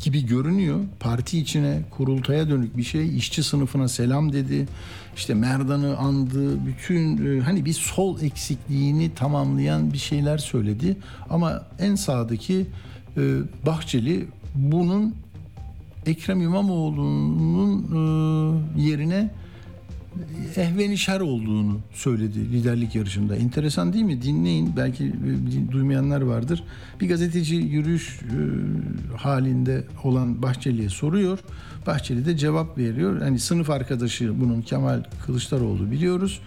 gibi görünüyor. Parti içine kurultaya dönük bir şey. işçi sınıfına selam dedi. İşte Merdan'ı andı. Bütün e, hani bir sol eksikliğini tamamlayan bir şeyler söyledi. Ama en sağdaki e, Bahçeli bunun Ekrem İmamoğlu'nun e, ehvenişer olduğunu söyledi liderlik yarışında. Enteresan değil mi? Dinleyin. Belki e, duymayanlar vardır. Bir gazeteci yürüyüş e, halinde olan Bahçeli'ye soruyor. Bahçeli de cevap veriyor. Hani sınıf arkadaşı bunun Kemal Kılıçdaroğlu biliyoruz.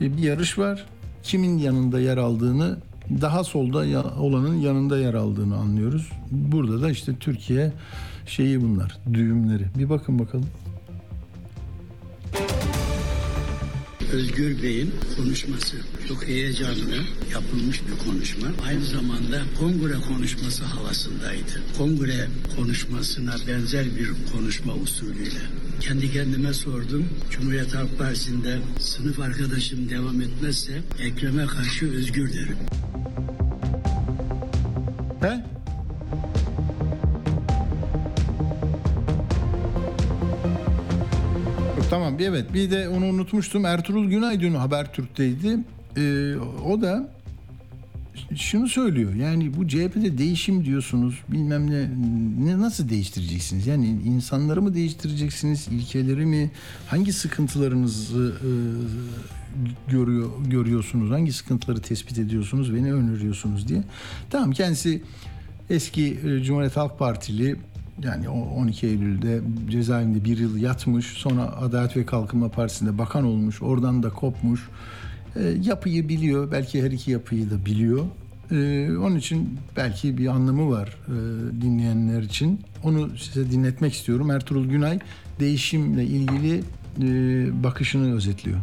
E, bir yarış var. Kimin yanında yer aldığını daha solda olanın yanında yer aldığını anlıyoruz. Burada da işte Türkiye şeyi bunlar, düğümleri. Bir bakın bakalım. Özgür Bey'in konuşması çok heyecanlı yapılmış bir konuşma. Aynı zamanda kongre konuşması havasındaydı. Kongre konuşmasına benzer bir konuşma usulüyle. Kendi kendime sordum. Cumhuriyet Halk Partisi'nde sınıf arkadaşım devam etmezse Ekrem'e karşı özgür derim. He? Tamam evet bir de onu unutmuştum. Ertuğrul Günay dün Habertürk'teydi. Ee, o da şunu söylüyor. Yani bu CHP'de değişim diyorsunuz. Bilmem ne, ne nasıl değiştireceksiniz? Yani insanları mı değiştireceksiniz? ilkeleri mi? Hangi sıkıntılarınızı e, görüyor görüyorsunuz? Hangi sıkıntıları tespit ediyorsunuz ve ne öneriyorsunuz diye. Tamam kendisi eski e, Cumhuriyet Halk Partili yani o 12 Eylül'de cezaevinde bir yıl yatmış. Sonra Adalet ve Kalkınma Partisi'nde bakan olmuş. Oradan da kopmuş. E, yapıyı biliyor. Belki her iki yapıyı da biliyor. E, onun için belki bir anlamı var e, dinleyenler için. Onu size dinletmek istiyorum. Ertuğrul Günay değişimle ilgili e, bakışını özetliyor.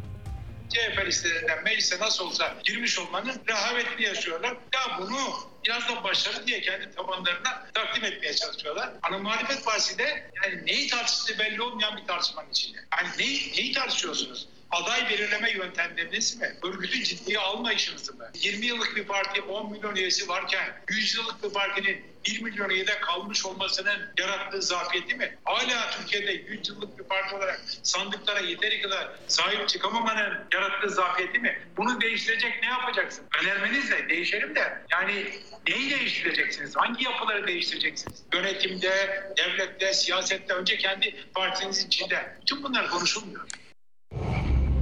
CHP listelerinden meclise nasıl olsa girmiş olmanın rehavetini yaşıyorlar. Ya bunu biraz da başarı diye kendi tabanlarına takdim etmeye çalışıyorlar. Ana muhalefet partisi de yani neyi tartıştığı belli olmayan bir tartışmanın içinde. Yani neyi, neyi tartışıyorsunuz? Aday belirleme yöntemleriniz mi? Örgütü ciddiye almayışınız mı? 20 yıllık bir parti 10 milyon üyesi varken 100 yıllık bir partinin 1 milyon üyede kalmış olmasının yarattığı zafiyeti mi? Hala Türkiye'de 100 yıllık bir parti olarak sandıklara yeteri kadar sahip çıkamamanın yarattığı zafiyeti mi? Bunu değiştirecek ne yapacaksın? Önermeniz ne? Değişelim de yani neyi değiştireceksiniz? Hangi yapıları değiştireceksiniz? Yönetimde, devlette, siyasette önce kendi partinizin içinde. Bütün bunlar konuşulmuyor.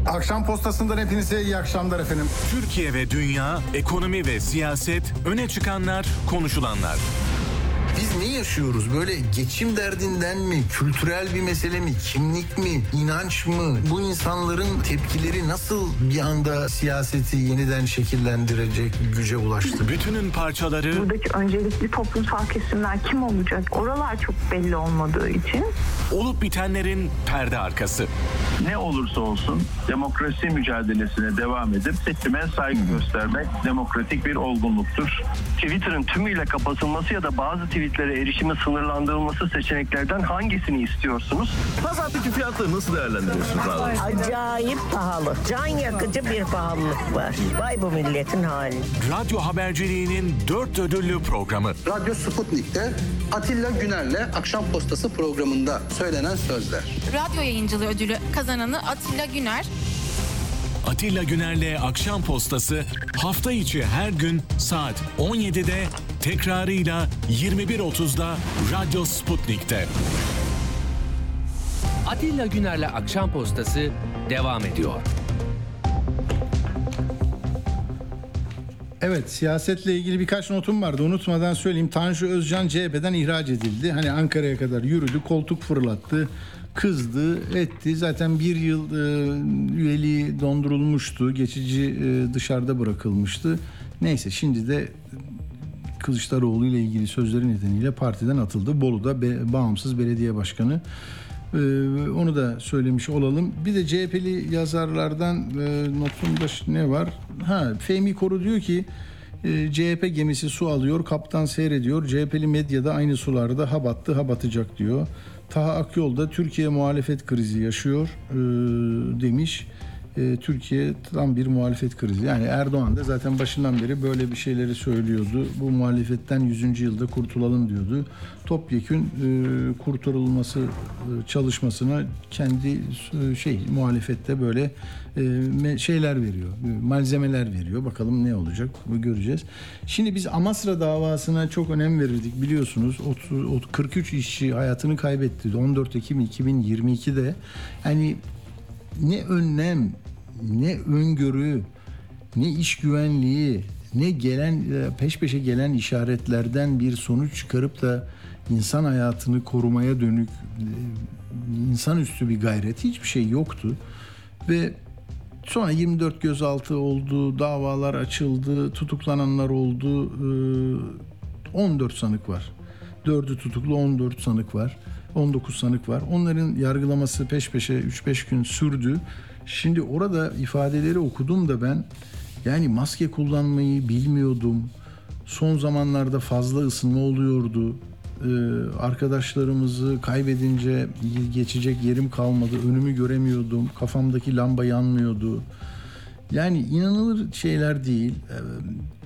Akşam postasından hepinize iyi akşamlar efendim. Türkiye ve dünya, ekonomi ve siyaset, öne çıkanlar, konuşulanlar. Biz ne yaşıyoruz? Böyle geçim derdinden mi? Kültürel bir mesele mi? Kimlik mi? inanç mı? Bu insanların tepkileri nasıl bir anda siyaseti yeniden şekillendirecek güce ulaştı? Bütünün parçaları buradaki öncelikli toplumsal kesimler kim olacak? Oralar çok belli olmadığı için olup bitenlerin perde arkası. ne olursa olsun demokrasi mücadelesine devam edip seçime saygı göstermek demokratik bir olgunluktur. Twitter'ın tümüyle kapatılması ya da bazı tweetlere erişimi sınırlandırılması seçeneklerden hangisini istiyorsunuz? Pazartesi fiyatları nasıl değerlendiriyorsunuz abi? Acayip pahalı. Can yakıcı bir pahalılık var. Vay bu milletin hali. Radyo haberciliğinin dört ödüllü programı. Radyo Sputnik'te Atilla Güner'le Akşam Postası programında söylenen sözler. Radyo yayıncılığı ödülü kazananı Atilla Güner. Atilla Güner'le Akşam Postası hafta içi her gün saat 17'de tekrarıyla 21.30'da Radyo Sputnik'te. Atilla Güner'le Akşam Postası devam ediyor. Evet siyasetle ilgili birkaç notum vardı unutmadan söyleyeyim. Tanju Özcan CHP'den ihraç edildi. Hani Ankara'ya kadar yürüdü koltuk fırlattı kızdı etti. Zaten bir yıl e, üyeliği dondurulmuştu. Geçici e, dışarıda bırakılmıştı. Neyse şimdi de Kılıçdaroğlu ile ilgili sözleri nedeniyle partiden atıldı. Bolu'da be, bağımsız belediye başkanı. Ee, onu da söylemiş olalım. Bir de CHP'li yazarlardan e, notumda ne var? Ha, Fehmi Koru diyor ki e, CHP gemisi su alıyor, kaptan seyrediyor. CHP'li medyada aynı sularda ha battı ha batacak diyor. Taha Akyol da Türkiye muhalefet krizi yaşıyor e, demiş. E, Türkiye tam bir muhalefet krizi. Yani Erdoğan da zaten başından beri böyle bir şeyleri söylüyordu. Bu muhalefetten 100. yılda kurtulalım diyordu. Topyekün e, kurtarılması e, çalışmasına kendi e, şey muhalefette böyle e, şeyler veriyor. e, Malzemeler veriyor. Bakalım ne olacak göreceğiz. Şimdi biz Amasra davasına çok önem verirdik biliyorsunuz. 30, 30 43 işçi hayatını kaybetti 14 Ekim 2022'de. Yani ne önlem, ne öngörü, ne iş güvenliği, ne gelen e, peş peşe gelen işaretlerden bir sonuç çıkarıp da insan hayatını korumaya dönük e, insanüstü bir gayret hiçbir şey yoktu. Ve sonra 24 gözaltı oldu, davalar açıldı, tutuklananlar oldu. e, 14 sanık var. 4'ü tutuklu 14 sanık var. 19 sanık var. Onların yargılaması peş peşe 3-5 gün sürdü. Şimdi orada ifadeleri okudum da ben yani maske kullanmayı bilmiyordum. Son zamanlarda fazla ısınma oluyordu. Ee, arkadaşlarımızı kaybedince geçecek yerim kalmadı. Önümü göremiyordum. Kafamdaki lamba yanmıyordu. Yani inanılır şeyler değil. Ee,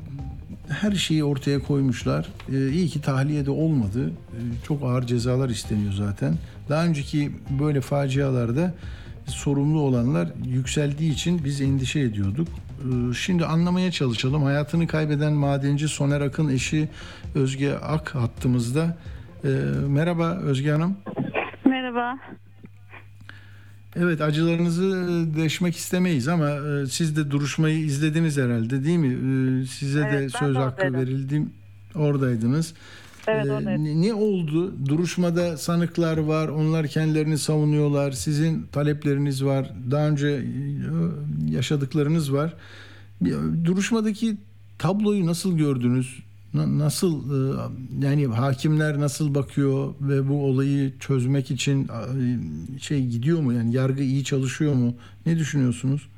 her şeyi ortaya koymuşlar. Ee, iyi ki tahliye de olmadı. Ee, çok ağır cezalar isteniyor zaten. Daha önceki böyle facialarda sorumlu olanlar yükseldiği için biz endişe ediyorduk. Ee, Şimdi anlamaya çalışalım. Hayatını kaybeden madenci Soner Akın eşi Özge Ak hattımızda. Ee, merhaba Özge Hanım. Merhaba. Evet acılarınızı e, deşmek istemeyiz ama e, siz de duruşmayı izlediniz herhalde değil mi? Ee, Size Evet, de söz hakkı oradaydım. verildi. Oradaydınız. Evet, oradaydım. ne- ne oldu? Duruşmada sanıklar var. Onlar kendilerini savunuyorlar. Sizin talepleriniz var. Daha önce e, yaşadıklarınız var. Duruşmadaki tabloyu nasıl gördünüz? Na- Nasıl e, yani hakimler nasıl bakıyor ve bu olayı çözmek için e, şey gidiyor mu yani yargı iyi çalışıyor mu? Ne düşünüyorsunuz?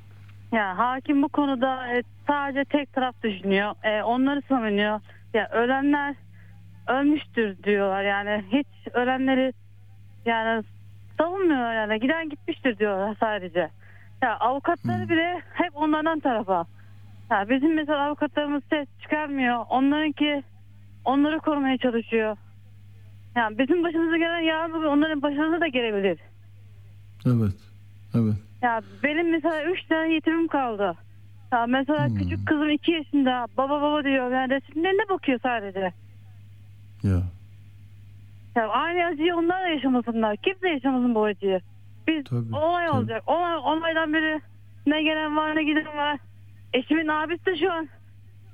Ya hakim bu konuda e, sadece tek taraf düşünüyor. E, onları savunuyor. Ya ölenler ölmüştür diyorlar. Yani hiç ölenleri yani savunmuyorlar yani. Giden gitmiştir diyorlar sadece. Ya avukatları bile hep onlardan tarafa. Ya bizim mesela avukatlarımız ses çıkarmıyor. Onlarınki onları korumaya çalışıyor. Yani bizim başımıza gelen yarın bugün onların başına da gelebilir. Evet. Evet. Ya benim mesela üç tane yetimim kaldı. Ya mesela küçük kızım iki yaşında baba baba diyor. Yani resimlerine bakıyor sadece. Ya. Ya aynı acıyı onlar da yaşamasınlar. Kimse yaşamasın bu acıyı. Biz Tabii, olay tabii. olacak. Olay, olaydan beri ne gelen var ne giden var. Eşimin abisi de şu an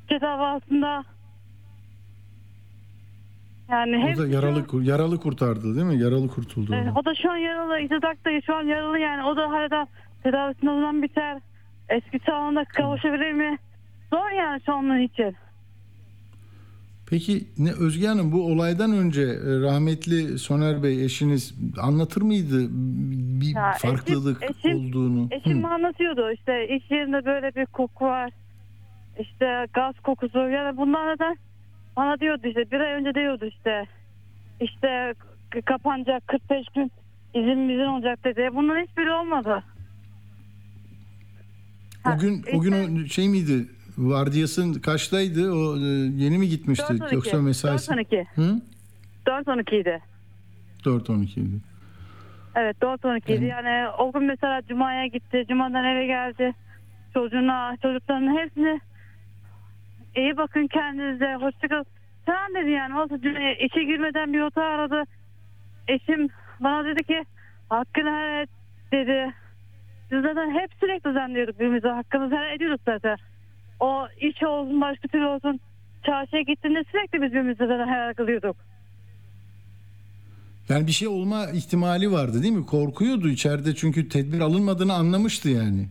cezaevi altında. Yani O hepsi da şu yaralı yaralı kurtardı değil mi? Yaralı kurtuldu. Evet, o da şu an yaralı. İzadak'ta şu an yaralı yani. O da hala tedavisini o zaman biter. Eski sağlığına kavuşabilir mi? Zor yani şu an onun için. Peki ne Özge Hanım bu olaydan önce e, rahmetli Soner Bey eşiniz anlatır mıydı bir Ya farklılık eşim- eşim- olduğunu? Eşim Hı. anlatıyordu işte iş yerinde böyle bir koku var. İşte gaz kokusu. Yani bunlar neden? Bana diyordu işte bir ay önce diyordu işte. İşte kapanacak 45 gün izin izin olacak dedi. Bunların hiçbiri olmadı. O gün o gün o şey miydi? Vardiyasın kaçtaydı? O e, yeni mi gitmişti 4-12. yoksa mesaisi? 4-12. Hı? 4-12 idi. 4-12 idi. Evet 4-12 idi. Yani o gün mesela Cuma'ya gitti. Cuma'dan eve geldi. Çocuğuna, çocuklarının hepsini iyi bakın kendinize. Hoşçakal. Sen dedi yani. Olsa işe girmeden bir otağı aradı. Eşim bana dedi ki hakkını helal et dedi. Biz zaten hep sürekli düzenliyorduk birbirimize. Hakkımızı helal ediyorduk zaten. O iş olsun başka türlü olsun. Çarşıya gittiğinde sürekli biz birbirimize zaten helal kılıyorduk. Yani bir şey olma ihtimali vardı değil mi? Korkuyordu içeride çünkü tedbir alınmadığını anlamıştı yani.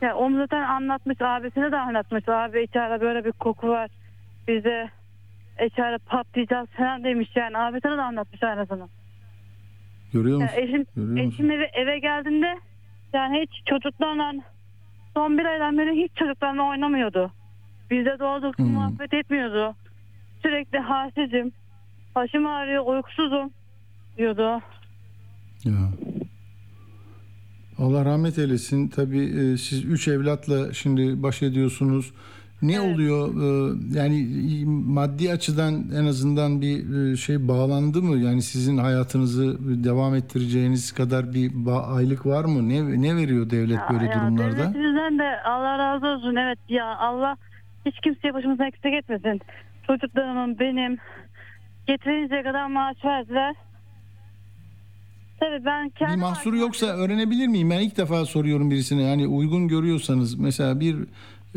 Ya onu zaten anlatmış abisine de anlatmış. Abi içeride böyle bir koku var. Bize içeride patlayacağız falan demiş yani. Abisine de anlatmış aynısını. Görüyor Ya musun? eşim, Görüyor musun? eşim eve, eve geldiğinde yani hiç çocuklarla son bir aydan beri hiç çocuklarla oynamıyordu. Bizde doğru düzgün Hmm. muhabbet etmiyordu. Sürekli halsizim. Başım ağrıyor, uykusuzum diyordu. Ya. Allah rahmet eylesin. Tabii e, siz üç evlatla şimdi baş ediyorsunuz. Ne oluyor? E, yani maddi açıdan en azından bir e, şey bağlandı mı? Yani sizin hayatınızı devam ettireceğiniz kadar bir aylık var mı? Ne ne veriyor devlet böyle Ya durumlarda? Devletimizden de Allah razı olsun. Evet ya Allah hiç kimseye başımızdan eksik etmesin. Çocuklarımın benim getirinceye kadar maaş verdiler. Tabii ben Bir kendi mahsuru yoksa öğrenebilir miyim? Ben ilk defa soruyorum birisine. Yani uygun görüyorsanız mesela bir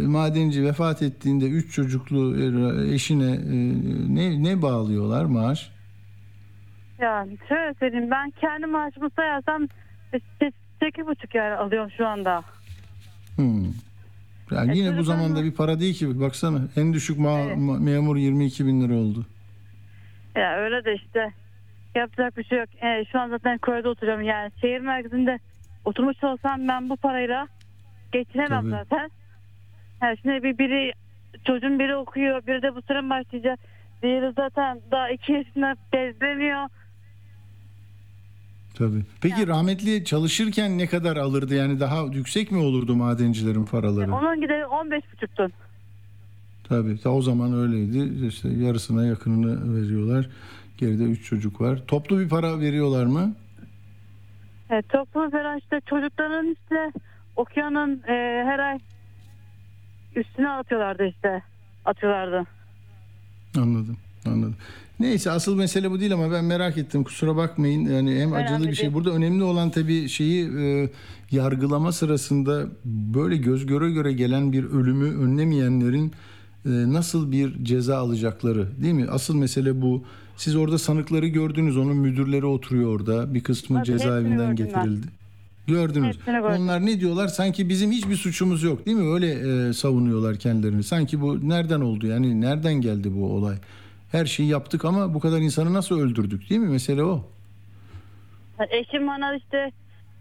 madenci vefat ettiğinde üç çocuklu e, eşine e, ne ne bağlıyorlar maaş? yani şöyle söyleyeyim ben kendi maaşımı sayarsam sekiz buçuk yer alıyorum şu anda. Hmm. Yani E, yine bu zamanda bir para değil ki. Baksana en düşük ma- ma- memur 22 bin lira oldu. Ya öyle de işte yapacak bir şey yok. E, şu an zaten köyde oturuyorum yani şehir merkezinde oturmuş olsam ben bu parayla geçinemem Tabii. zaten. Ha, şimdi bir biri çocuğun biri okuyor biri de bu sene başlayacak. Diğeri zaten daha iki yaşında bezleniyor. Tabii. Peki rahmetli çalışırken ne kadar alırdı? Yani daha yüksek mi olurdu madencilerin paraları? Onun gideri 15 buçuktun. Tabii. Ta o zaman öyleydi. İşte yarısına yakınını veriyorlar. Geride üç çocuk var. Toplu bir para veriyorlar mı? Evet, toplu falan işte çocukların işte okuyanın e, her ay üstüne atıyorlardı işte. Atıyorlardı. Anladım. Anladım. Neyse asıl mesele bu değil ama ben merak ettim. Kusura bakmayın. Yani hem Önemli acılı bir şey. değil. Burada önemli olan tabii şeyi e, yargılama sırasında böyle göz göre göre gelen bir ölümü önlemeyenlerin e, nasıl bir ceza alacakları değil mi? Asıl mesele bu. Siz orada sanıkları gördünüz. Onun müdürleri oturuyor orada. Bir kısmı Tabii, cezaevinden getirildi. Gördünüz. Hepsini gördüm. Onlar ne diyorlar? Sanki bizim hiçbir suçumuz yok değil mi? Öyle e, savunuyorlar kendilerini. Sanki bu nereden oldu? Yani nereden geldi bu olay? Her şeyi yaptık ama bu kadar insanı nasıl öldürdük değil mi? Mesele o. Eşim bana işte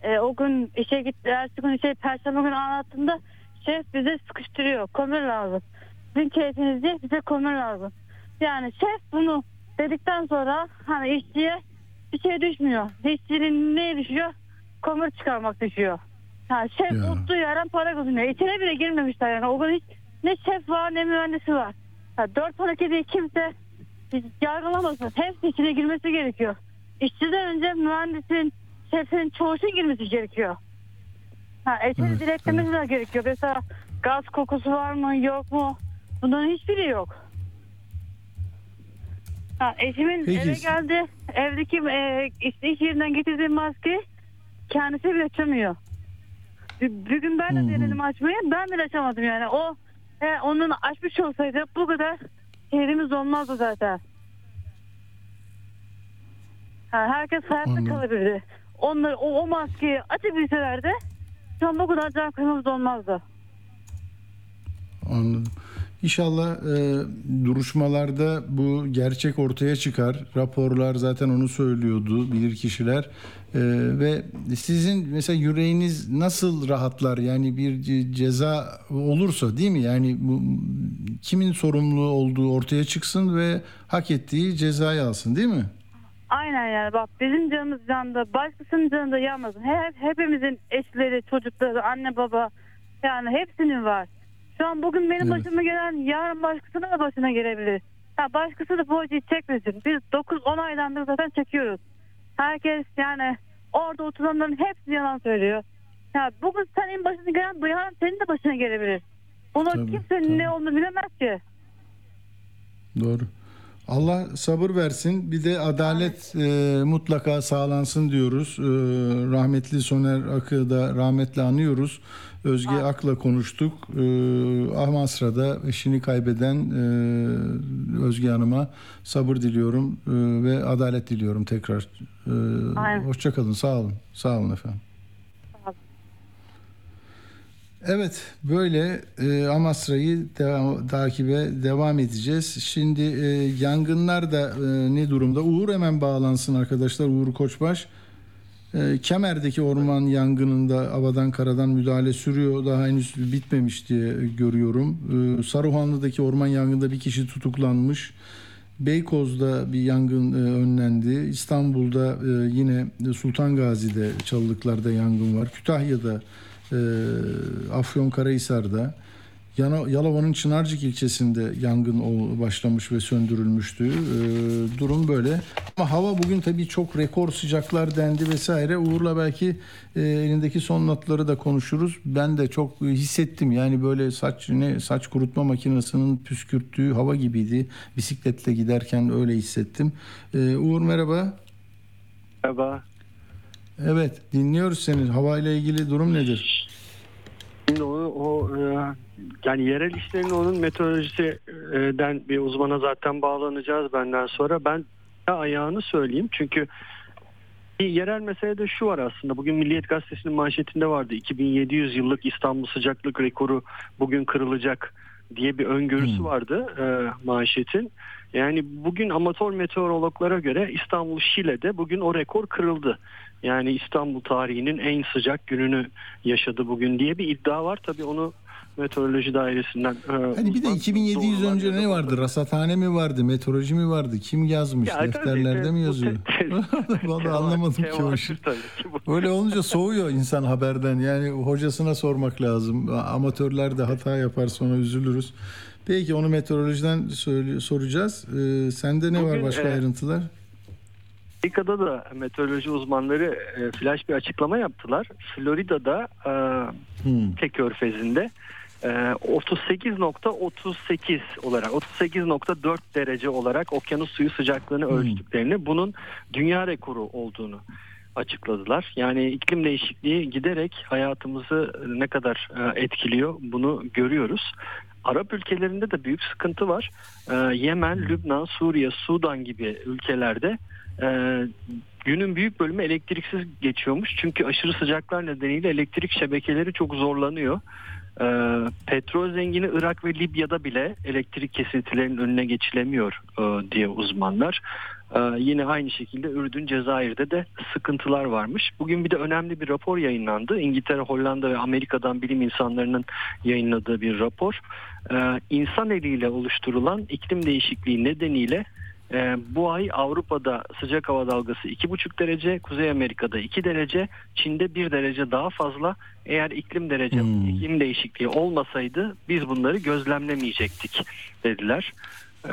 e, o gün işe gitti. Ertesi gün şey perşembe günü anlattığında şef bize sıkıştırıyor. Kömür lazım. Sizin keyfinizde bize kömür lazım. Yani şef bunu dedikten sonra hani işçiye bir şey düşmüyor. İşçinin ne düşüyor? Kömür çıkarmak düşüyor. Ha, şef Ya. mutlu yerden para kazanıyor. İçine bile girmemişler yani. O gün hiç ne şef var ne mühendisi var. Ha, 4 diye kimse hiç yargılamasın. Hepsi içine girmesi gerekiyor. İşçiden önce mühendisin, şefin, çoğuşun girmesi gerekiyor. Ha, içeri Evet, direklemesi de gerekiyor. Mesela gaz kokusu var mı yok mu? Bunların hiçbiri yok. Ha, eşimin Peki. eve geldi. Evdeki e, işte iş yerinden getirdiği maske kendisi bile açamıyor. Bir, bir gün ben de denedim açmayı. Ben bile açamadım yani. O e, onun açmış olsaydı bu kadar şehrimiz olmazdı zaten. Ha, herkes hayatta Anladım. kalabilirdi. Onlar o, o maskeyi açabilselerdi şu an bu kadar can kaybımız olmazdı. Anladım. İnşallah e, duruşmalarda bu gerçek ortaya çıkar. Raporlar zaten onu söylüyordu bilir kişiler. E, ve sizin mesela yüreğiniz nasıl rahatlar? Yani bir ce- ceza olursa değil mi? Yani bu kimin sorumlu olduğu ortaya çıksın ve hak ettiği cezayı alsın değil mi? Aynen yani bak bizim canımız yanında başkasının canı da yanmasın. Hep, hepimizin eşleri, çocukları, anne baba yani hepsinin var. Şu an bugün benim Evet. başıma gelen yarın başkasının da başına gelebilir. Ya başkası da bu acıyı çekmesin. Biz 9-10 aydan zaten çekiyoruz. Herkes yani orada oturanların hepsi yalan söylüyor. Ya bugün senin başına gelen bu yarın senin de başına gelebilir. Bunu Tabii, kimsenin tabii. ne olduğunu bilemez ki. Doğru. Allah sabır versin. Bir de adalet e, mutlaka sağlansın diyoruz. E, rahmetli Soner Ak'ı da rahmetle anıyoruz. Özge Ak'la konuştuk. E, Amasra'da eşini kaybeden e, Özge Hanım'a sabır diliyorum e, ve adalet diliyorum tekrar. E. Hoşçakalın. Sağ olun. Sağ olun efendim. Evet böyle e, Amasra'yı devam, takibe devam edeceğiz. Şimdi e, yangınlar da e, ne durumda? Uğur hemen bağlansın arkadaşlar. Uğur Koçbaş. E, Kemer'deki orman yangınında havadan karadan müdahale sürüyor. Daha henüz bitmemiş diye görüyorum. E, Saruhanlı'daki orman yangında bir kişi tutuklanmış. Beykoz'da bir yangın e, önlendi. İstanbul'da e, yine Sultan Gazi'de Çalılıklar'da yangın var. Kütahya'da, e, Afyonkarahisar'da, Yalova'nın Çınarcık ilçesinde yangın başlamış ve söndürülmüştü. Ee, durum böyle. Ama hava bugün tabii çok rekor sıcaklar dendi vesaire. Uğur'la belki e, elindeki son notları da konuşuruz. Ben de çok hissettim. Yani böyle saç ne saç kurutma makinesinin püskürttüğü hava gibiydi. Bisikletle giderken öyle hissettim. Ee, Uğur merhaba. Merhaba. Evet dinliyoruz seni. Havayla ilgili durum nedir? Şimdi o, o e, yani yerel işlerin onun meteorolojiden bir uzmana zaten bağlanacağız benden sonra. Ben ayağını söyleyeyim çünkü bir yerel meselede şu var aslında. Bugün Milliyet Gazetesi'nin manşetinde vardı. 2700 yıllık İstanbul sıcaklık rekoru bugün kırılacak diye bir öngörüsü vardı e, manşetin. Yani bugün amatör meteorologlara göre İstanbul Şile'de bugün o rekor kırıldı. Yani İstanbul tarihinin en sıcak gününü yaşadı bugün diye bir iddia var. Tabii onu meteoroloji dairesinden. e, Hani bir de 2700 önce ne vardı? Rasathane mi vardı? Meteoroloji mi vardı? Kim yazmış? Ya tabii, Defterlerde evet, mi yazıyor? Vallahi anlamadım ki o tabii bu. Öyle olunca soğuyor insan haberden. Yani hocasına sormak lazım. Amatörler de hata yapar sonra üzülürüz. Peki onu meteorolojiden soracağız. Ee, sende ne var Bugün, başka e, ayrıntılar? Amerika'da da meteoroloji uzmanları e, flash bir açıklama yaptılar. Florida'da e, Hmm. Tek Körfezi'nde e, 38.38 olarak 38.4 derece olarak okyanus suyu sıcaklığını ölçtüklerini bunun dünya rekoru olduğunu açıkladılar. Yani iklim değişikliği giderek hayatımızı ne kadar e, etkiliyor bunu görüyoruz. Arap ülkelerinde de büyük sıkıntı var. E, Yemen, Lübnan, Suriye, Sudan gibi ülkelerde e, günün büyük bölümü elektriksiz geçiyormuş. Çünkü aşırı sıcaklar nedeniyle elektrik şebekeleri çok zorlanıyor. E, petrol zengini Irak ve Libya'da bile elektrik kesintilerinin önüne geçilemiyor e, diye uzmanlar. E, yine aynı şekilde Ürdün, Cezayir'de de sıkıntılar varmış. Bugün bir de önemli bir rapor yayınlandı. İngiltere, Hollanda ve Amerika'dan bilim insanlarının yayınladığı bir rapor. E, insan eliyle oluşturulan iklim değişikliği nedeniyle ee, bu ay Avrupa'da sıcak hava dalgası 2,5 derece, Kuzey Amerika'da 2 derece, Çin'de 1 derece daha fazla. Eğer iklim derece iklim değişikliği olmasaydı biz bunları gözlemlemeyecektik dediler. Ee,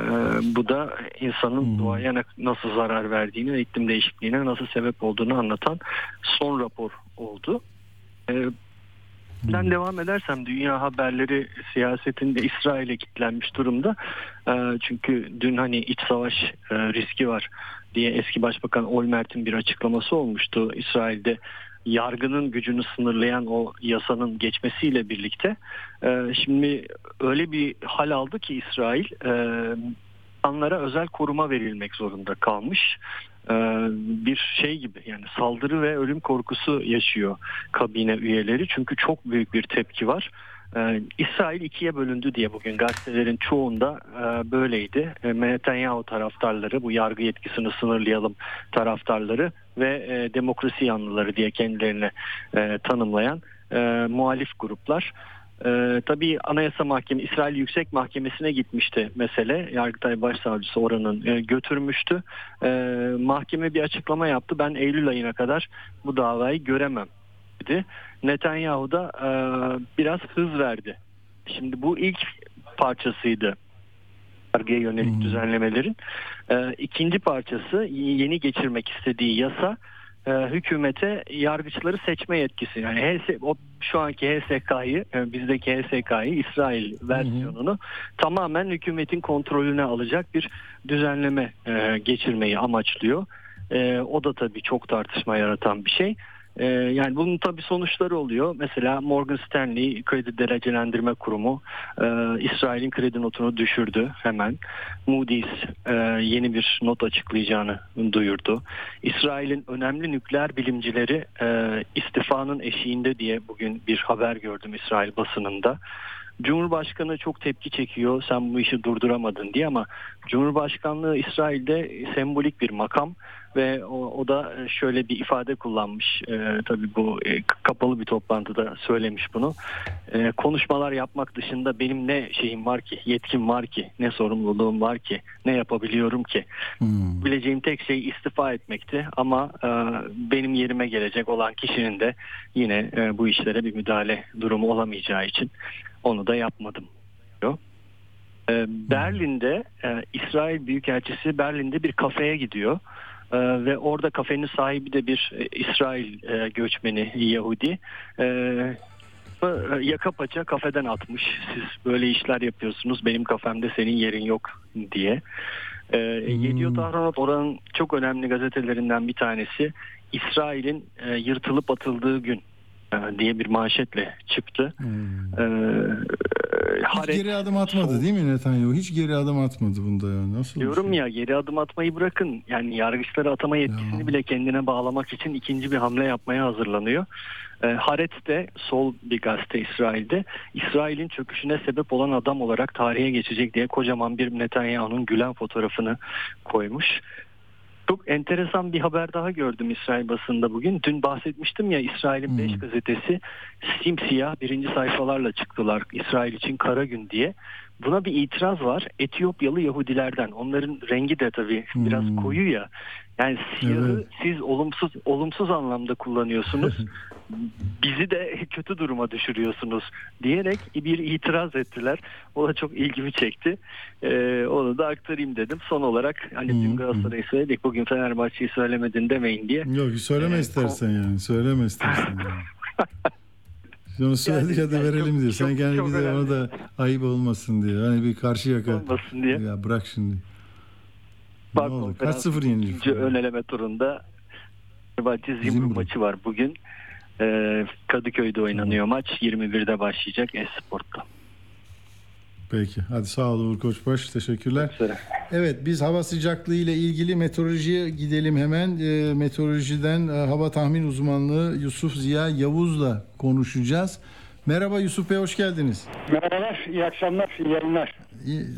bu da insanın doğaya ne- nasıl zarar verdiğini ve iklim değişikliğine nasıl sebep olduğunu anlatan son rapor oldu. Ee, ben devam edersem dünya haberleri siyasetinde İsrail'e kilitlenmiş durumda. Ee, çünkü dün hani iç savaş e, riski var diye eski başbakan Olmert'in bir açıklaması olmuştu. İsrail'de yargının gücünü sınırlayan o yasanın geçmesiyle birlikte e, şimdi öyle bir hal aldı ki İsrail e, insanlara özel koruma verilmek zorunda kalmış Ee, bir şey gibi yani saldırı ve ölüm korkusu yaşıyor kabine üyeleri çünkü çok büyük bir tepki var. Ee, İsrail ikiye bölündü diye bugün gazetelerin çoğunda e, böyleydi. E, Netanyahu taraftarları bu yargı yetkisini sınırlayalım taraftarları ve e, demokrasi yanlıları diye kendilerini e, tanımlayan e, muhalif gruplar. Ee, tabii Anayasa Mahkemesi, İsrail Yüksek Mahkemesi'ne gitmişti mesele. Yargıtay Başsavcısı oranın e, götürmüştü. Ee, mahkeme bir açıklama yaptı. Ben Eylül ayına kadar bu davayı göremem dedi. Netanyahu da e, biraz hız verdi. Şimdi bu ilk parçasıydı yargıya yönelik düzenlemelerin. Ee, ikinci parçası yeni geçirmek istediği yasa e, hükümete yargıçları seçme yetkisi. Yani HS, o şu anki HSK'yı, e, bizdeki HSK'yı İsrail versiyonunu tamamen hükümetin kontrolüne alacak bir düzenleme e, geçirmeyi amaçlıyor. E, o da tabii çok tartışma yaratan bir şey. E, yani bunun tabii sonuçları oluyor. Mesela Morgan Stanley Kredi Derecelendirme Kurumu e, İsrail'in kredi notunu düşürdü hemen. Moody's e, yeni bir not açıklayacağını duyurdu. İsrail'in önemli nükleer bilimcileri e, istifanın eşiğinde diye bugün bir haber gördüm İsrail basınında. Cumhurbaşkanı çok tepki çekiyor sen bu işi durduramadın diye ama Cumhurbaşkanlığı İsrail'de sembolik bir makam. Ve o, o da şöyle bir ifade kullanmış. E, tabii bu e, kapalı bir toplantıda söylemiş bunu. E, konuşmalar yapmak dışında benim ne şeyim var ki, yetkim var ki, ne sorumluluğum var ki, ne yapabiliyorum ki. Hmm. Bileceğim tek şey istifa etmekti ama e, benim yerime gelecek olan kişinin de yine e, bu işlere bir müdahale durumu olamayacağı için onu da yapmadım diyor. E, Berlin'de e, İsrail Büyükelçisi Berlin'de bir kafeye gidiyor. E, ve orada kafenin sahibi de bir e, İsrail e, göçmeni Yahudi. E, e, yaka paça kafeden atmış. Siz böyle işler yapıyorsunuz benim kafemde senin yerin yok diye. E, Yediot Ahronot oranın çok önemli gazetelerinden bir tanesi. İsrail'in e, yırtılıp atıldığı gün diye bir manşetle çıktı. E, Hiç geri adım atmadı değil mi Netanyahu? Hiç geri adım atmadı bunda ya. Nasıl? Diyorum şey? ya geri adım atmayı bırakın. Yani yargıçları atama yetkisini bile kendine bağlamak için ikinci bir hamle yapmaya hazırlanıyor. E, Haaretz de sol bir gazete İsrail'de İsrail'in çöküşüne sebep olan adam olarak tarihe geçecek diye kocaman bir Netanyahu'nun gülen fotoğrafını koymuş. Çok enteresan bir haber daha gördüm İsrail basında bugün. Dün bahsetmiştim ya İsrail'in 5 gazetesi simsiyah birinci sayfalarla çıktılar İsrail için kara gün diye. Buna bir itiraz var Etiyopyalı Yahudilerden. Onların rengi de tabii biraz koyu ya. Yani siyahı siz olumsuz olumsuz anlamda kullanıyorsunuz. Bizi de kötü duruma düşürüyorsunuz diyerek bir itiraz ettiler. O da çok ilgimi çekti. Ee, onu da aktarayım dedim. Son olarak hani dün Galatasaray'ı söyledik bugün Fenerbahçe'yi söylemedin demeyin diye. Yok söyleme Ee, istersen yani. Söyleme istersen yani. Onu söyledik hadi verelim diyor. Sen gel çok bize önemli. ona da ayıp olmasın diyor. Hani bir karşı yaka. Olmasın diye. Ya bırak şimdi. Bak ne oldu? Kaç sıfır yenildi? ikinci ön eleme turunda Fenerbahçe Zimbru maçı var bugün. Ee, Kadıköy'de oynanıyor maç. 21'de başlayacak Esport'ta. Peki. Hadi sağ ol Uğur Koçbaş. Teşekkürler. Evet biz hava sıcaklığı ile ilgili meteorolojiye gidelim hemen. E, meteorolojiden e, hava tahmin uzmanlığı Yusuf Ziya Yavuz'la konuşacağız. Merhaba Yusuf Bey hoş geldiniz. Merhabalar, iyi akşamlar, iyi yayınlar.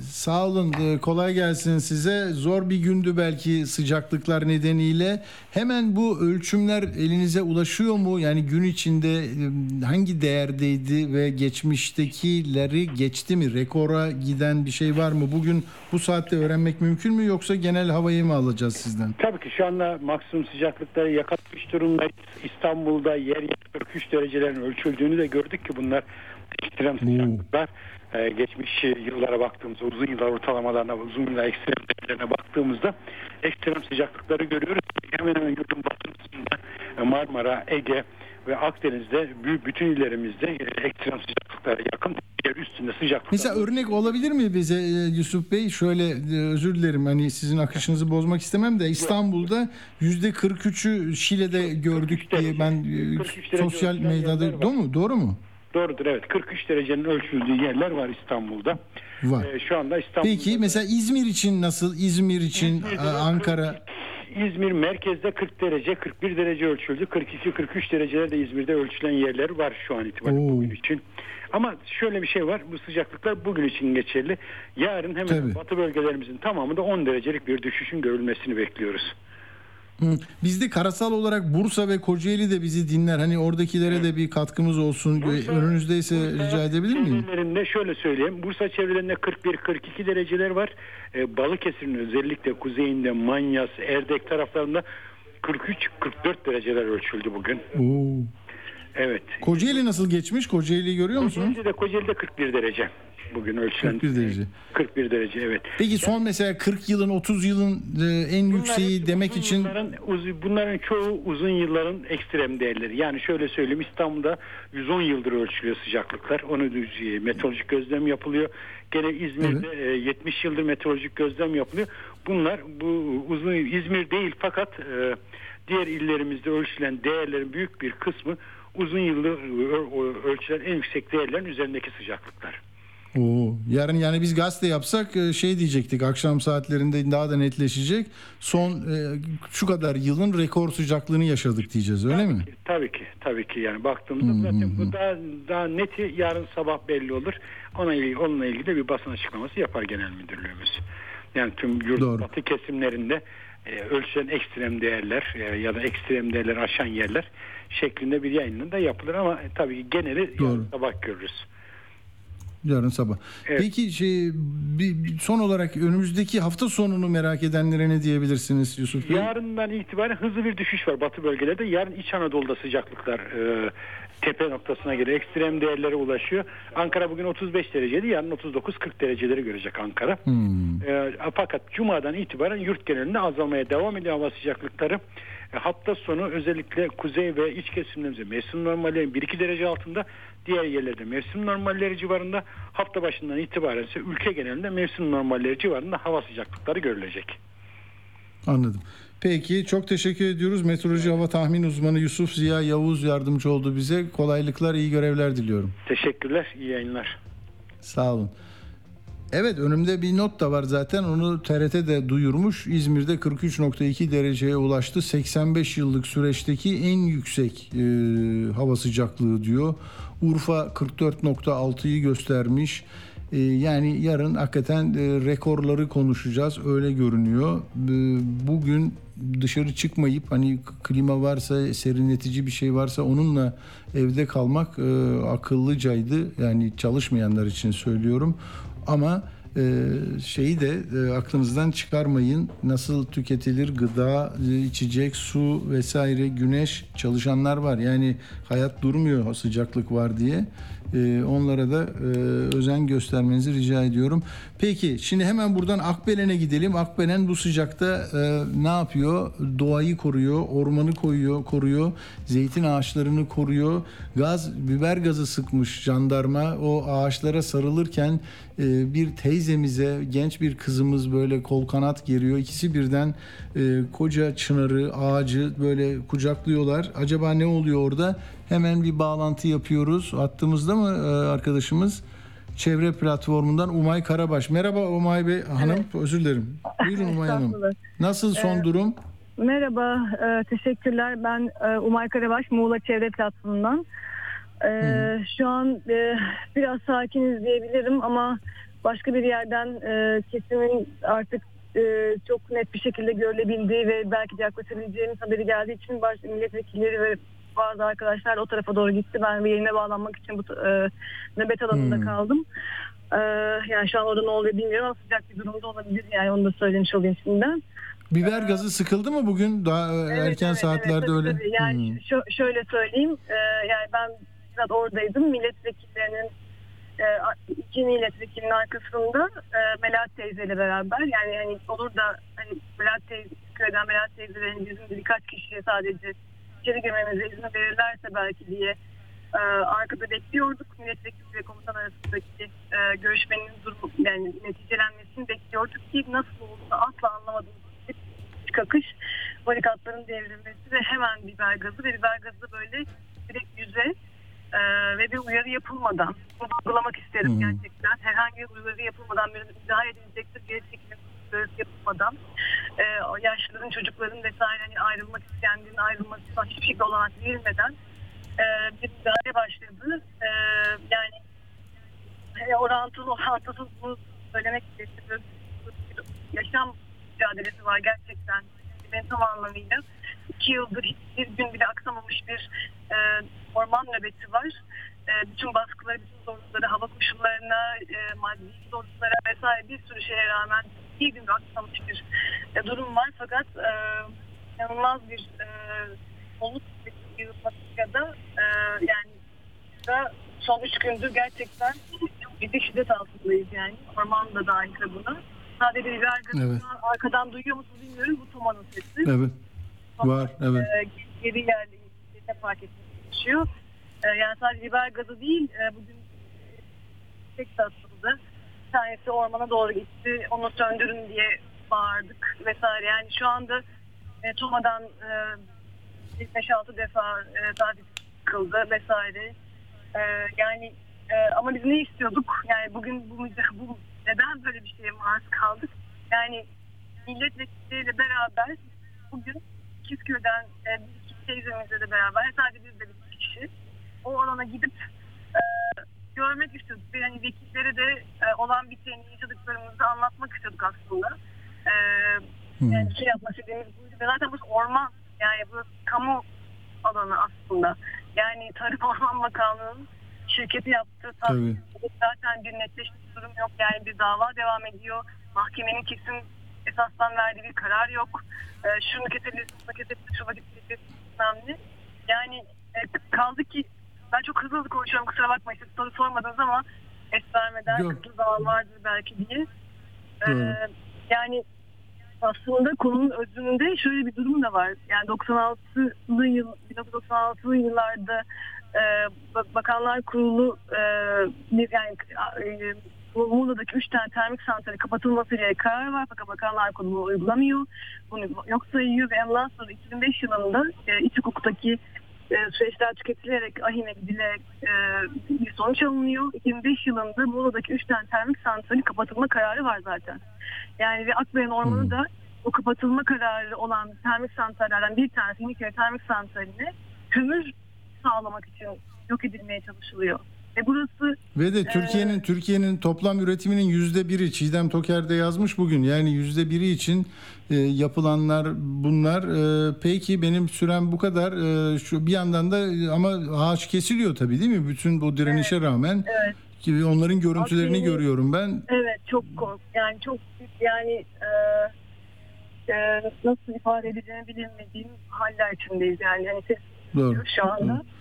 Sağ olun, e, kolay gelsin size. Zor bir gündü belki sıcaklıklar nedeniyle. Hemen bu ölçümler elinize ulaşıyor mu? Yani gün içinde e, hangi değerdeydi ve geçmiştekileri geçti mi? Rekora giden bir şey var mı? Bugün bu saatte öğrenmek mümkün mü yoksa genel havayı mı alacağız sizden? Tabii ki şu anda maksimum sıcaklıkları yakalamış durumdayız. İstanbul'da yer yer 43 derecelerin ölçüldüğünü de gördük ki bunlar ekstrem sıcaklıklar. Ee, geçmiş yıllara baktığımızda, uzun yıllar ortalamalarına, uzun yıllar ekstrem değerlerine baktığımızda ekstrem sıcaklıkları görüyoruz. Hemen hemen yurdun batısında e, Marmara, Ege ve Akdeniz'de büyük bütün illerimizde e, ekstrem sıcaklıklara yakın yer üstünde sıcaklıklar. Mesela örnek olabilir mi bize e, Yusuf Bey? Şöyle özür dilerim hani sizin akışınızı bozmak istemem de İstanbul'da yüzde 43'ü Şile'de gördük diye ben 43 derece sosyal medyada doğru mu? Doğru mu? Doğrudur evet 43 derecenin ölçüldüğü yerler var İstanbul'da. Var. Ee, şu anda İstanbul'da Peki mesela İzmir için nasıl? İzmir için İzmir'de e, Ankara İzmir merkezde 40 derece 41 derece ölçüldü. 42-43 derecelerde İzmir'de ölçülen yerler var şu an itibariyle bugün için. Ama şöyle bir şey var bu sıcaklıklar bugün için geçerli. Yarın hemen Tabii. batı bölgelerimizin tamamında 10 derecelik bir düşüşün görülmesini bekliyoruz. Biz de karasal olarak Bursa ve Kocaeli de bizi dinler. Hani oradakilere de bir katkımız olsun. Önünüzdeyse rica edebilir miyim? Çevrelerinde şöyle söyleyeyim. Bursa çevrelerinde 41-42 dereceler var. Ee, Balıkesir'in özellikle kuzeyinde Manyas, Erdek taraflarında 43-44 dereceler ölçüldü bugün. Oo. Evet. Kocaeli nasıl geçmiş? Kocaeli'yi görüyor musunuz? Kocaeli'de, Kocaeli'de 41 derece bugün ölçülen. 41 derece. 41 derece evet. Peki son mesela 40 yılın 30 yılın e, en yükseği demek için Bunların, uz- bunların çoğu uzun yılların ekstrem değerleri. Yani şöyle söyleyeyim İstanbul'da 110 yıldır ölçülüyor sıcaklıklar. Onu düz- meteorolojik gözlem yapılıyor. Gene İzmir'de e, 70 yıldır meteorolojik gözlem yapılıyor. Bunlar bu uzun İzmir değil fakat e, diğer illerimizde ölçülen değerlerin büyük bir kısmı uzun yıldır ölçülen en yüksek değerlerin üzerindeki sıcaklıklar. Oo, yarın yani biz gazete yapsak e, şey diyecektik akşam saatlerinde daha da netleşecek. Son e, şu kadar yılın rekor sıcaklığını yaşadık diyeceğiz öyle mi? Tabii ki, tabii ki yani baktığımızda zaten bu daha daha neti yarın sabah belli olur. Ona ilgili onunla ilgili de bir basın açıklaması yapar genel müdürlüğümüz. Yani tüm yurt batı kesimlerinde ölçülen ekstrem değerler e, ya da ekstrem değerleri aşan yerler şeklinde bir yayının da yapılır ama e, tabii geneli Doğru. sabah görürüz. Yarın sabah. Evet. Peki şey bir, bir son olarak önümüzdeki hafta sonunu merak edenlere ne diyebilirsiniz Yusuf Bey? Yarından itibaren hızlı bir düşüş var batı bölgelerde. Yarın İç Anadolu'da sıcaklıklar e, tepe noktasına geliyor. Ekstrem değerlere ulaşıyor. Ankara bugün 35 dereceydi. Yarın 39-40 dereceleri görecek Ankara. Hmm. E, fakat Cuma'dan itibaren yurt genelinde azalmaya devam ediyor hava sıcaklıkları. E, hafta sonu özellikle kuzey ve iç kesimlerimizde mevsim normallerin 1-2 derece altında diğer yerlerde mevsim normalleri civarında hafta başından itibaren ise ülke genelinde mevsim normalleri civarında hava sıcaklıkları görülecek. Anladım. Peki çok teşekkür ediyoruz. Meteoroloji hava tahmin uzmanı Yusuf Ziya Yavuz yardımcı oldu bize. Kolaylıklar, iyi görevler diliyorum. Teşekkürler, iyi yayınlar. Sağ olun. Evet önümde bir not da var zaten onu TRT de duyurmuş. İzmir'de 43.2 dereceye ulaştı. 85 yıllık süreçteki en yüksek e, hava sıcaklığı diyor. Urfa 44.6'yı göstermiş. E, yani yarın hakikaten e, rekorları konuşacağız öyle görünüyor. E, bugün dışarı çıkmayıp hani klima varsa serinletici bir şey varsa onunla evde kalmak e, akıllıcaydı. Yani çalışmayanlar için söylüyorum. Ama e, şeyi de e, aklınızdan çıkarmayın. Nasıl tüketilir gıda, e, içecek, su vesaire, güneş çalışanlar var. Yani hayat durmuyor sıcaklık var diye. E, onlara da e, özen göstermenizi rica ediyorum. Peki şimdi hemen buradan Akbelen'e gidelim. Akbelen bu sıcakta e, ne yapıyor? Doğayı koruyor, ormanı koyuyor, koruyor, zeytin ağaçlarını koruyor. Gaz, biber gazı sıkmış jandarma. O ağaçlara sarılırken e, bir teyzemize, genç bir kızımız böyle kol kanat geriyor. İkisi birden e, koca çınarı, ağacı böyle kucaklıyorlar. Acaba ne oluyor orada? Hemen bir bağlantı yapıyoruz. Attığımızda mı e, arkadaşımız? Çevre platformundan Umay Karabaş. Merhaba Umay Bey hanım. Özür dilerim. Buyurun Umay Hanım. Nasıl son Ee, durum? Merhaba, e, teşekkürler. Ben e, Umay Karabaş, Muğla Çevre Platformu'ndan. E, şu an e, biraz sakiniz diyebilirim ama başka bir yerden e, kesimin artık e, çok net bir şekilde görülebildiği ve belki de yaklaşabileceğimiz haberi geldiği için baş, milletvekilleri ve bazı arkadaşlar o tarafa doğru gitti. Ben bir yerine bağlanmak için bu e, nöbet alanında Hmm. kaldım. E, yani şu an orada ne oluyor bilmiyorum ama sıcak bir durumda olabilir yani onu da söylemiş olayım şimdiden. Biber gazı sıkıldı mı bugün? Daha e, erken saatlerde tabii, öyle. tabii. Yani Hmm. şö- şöyle söyleyeyim. e, yani ben biraz oradaydım. Milletvekillerinin e, iki milletvekilinin arkasında e, Melahat teyzeyle beraber yani hani olur da hani Melahat teyze, köyden Melahat teyzelerin bizim birkaç kişiye sadece içeri girmemize izin verirlerse belki diye e, arkada bekliyorduk. Milletvekili ve komutan arasındaki e, görüşmenin durumu yani neticelenmesini bekliyorduk ki nasıl olduğunu asla anlamadığımız bir iç akış barikatların devrilmesi ve hemen biber gazı ve biber gazı böyle direkt yüze e, ve bir uyarı yapılmadan bunu vurgulamak isterim gerçekten. Herhangi bir uyarı yapılmadan bir müdahale edilecektir. Geri çekilim uyarısı yapılmadan e, yaşlıların çocukların vesaire hani ayrılmak isteyenlerin ayrılmasına hiçbir şekilde olanak verilmeden e, bir müdahale başladı e, yani e, orantılı orantısız bunu söylemek istiyorum yaşam mücadelesi var gerçekten ben tam anlamıyla. İki yıldır hiçbir gün bile aksamamış bir e, orman nöbeti var. E, bütün baskıları, bütün zorlukları, hava koşullarına, e, maddi zorluklara vesaire bir sürü şeye rağmen bir gün aksamamış bir e, durum var. Fakat e, inanılmaz bir e, oluk bir da e, yani da son üç gündür gerçekten çok ciddi şiddet altındayız yani. Orman da dahil buna. Sadece gazını Evet. arkadan duyuyor musunuz bilmiyorum. Bu Toma'nın sesi. Evet. Var evet. E, geri yerli fark etmeye çalışıyor. E, yani sadece biber gazı değil e, bugün tek de atıldı. Bir tanesi ormana doğru gitti. Onu söndürün diye bağırdık vesaire. Yani şu anda e, Toma'dan e, 5-6 defa e, taciz kıldı vesaire. E, yani e, ama biz ne istiyorduk? Yani bugün bu, bu neden böyle bir şeye maruz kaldık? Yani milletvekilleriyle beraber bugün İkizköy'den e, teyzemizle de beraber sadece biz de bir kişi o alana gidip e, görmek istiyorduk. Yani vekillere de e, olan biteni yaşadıklarımızı anlatmak istiyorduk aslında. E, Yani bir şey yapmak istediğimiz buydu. Zaten burası orman. Yani burası kamu alanı aslında. Yani Tarım Orman Bakanlığı'nın şirketi yaptığı Tabii. zaten bir netleşmiş durum yok. Yani bir dava devam ediyor. Mahkemenin kesin esasdan verdiği bir karar yok. Ee, şunu kesebilirsin, bunu kesebilirsin, şu vakit kesebilirsin, ne. Yani e, kaldı ki ben çok hızlı hızlı konuşuyorum kusura bakmayın. Siz soru sormadınız ama es vermeden Yok. kısa zaman vardır belki diye. Ee, Doğru. yani aslında konunun özünde şöyle bir durum da var. Yani 96'lı yıl 1996'lı yıllarda e, Bak- Bakanlar Kurulu e, yani e, Muğla'daki 3 tane termik santrali kapatılması ile karar var fakat Bakanlar Kurulu uygulamıyor. Bunu yok sayıyor ve ondan sonra 2005 yılında e, iç hukuktaki e, süreçler tüketilerek ahime gidilerek e, bir sonuç alınıyor. 2005 yılında Muğla'daki 3 tane termik santrali kapatılma kararı var zaten. Yani ve Akbayan Ormanı da o kapatılma kararı olan termik santrallerden bir tanesi Yeniköy termik santraline kömür sağlamak için yok edilmeye çalışılıyor. Ve burası Ve de Türkiye'nin Türkiye'nin toplam üretiminin yüzde biri Çiğdem Toker de yazmış bugün. Yani yüzde biri için e, yapılanlar bunlar. E, peki benim sürem bu kadar. E, şu bir yandan da e, ama ağaç kesiliyor tabii değil mi? Bütün bu direnişe rağmen. Evet. Gibi onların görüntülerini Aslında- görüyorum ben. Evet çok kork yani çok yani e, e, nasıl ifade edeceğimi bilemediğim haller içindeyiz yani hani ses Doğru. şu anda. E,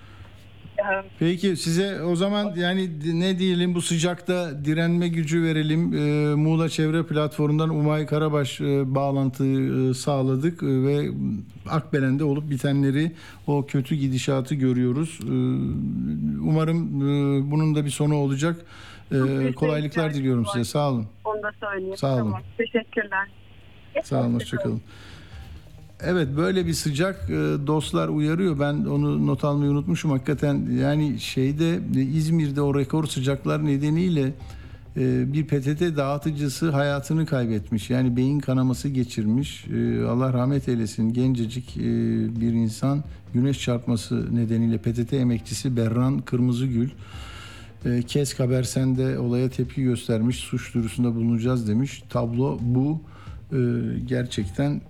Peki size o zaman yani ne diyelim bu sıcakta direnme gücü verelim. Ee, Muğla Çevre Platformu'ndan Umay Karabaş e, bağlantı e, sağladık e, ve Akbelen'de olup bitenleri o kötü gidişatı görüyoruz. Ee, umarım e, bunun da bir sonu olacak. Ee, kolaylıklar diliyorum size. Sağ olun. Onu da söyleyeyim. Sağ olun. Tamam. Teşekkürler. Sağ olun, hoşçakalın. Evet böyle bir sıcak e, dostlar uyarıyor. Ben onu not almayı unutmuşum hakikaten. Yani şeyde e, İzmir'de o rekor sıcaklar nedeniyle e, bir PTT dağıtıcısı hayatını kaybetmiş. Yani beyin kanaması geçirmiş. Allah rahmet eylesin. Gencecik bir insan güneş çarpması nedeniyle PTT emekçisi Berran Kırmızıgül e, KESK Habersen'de olaya tepki göstermiş. Suç duyurusunda bulunacağız demiş. Tablo bu. Gerçekten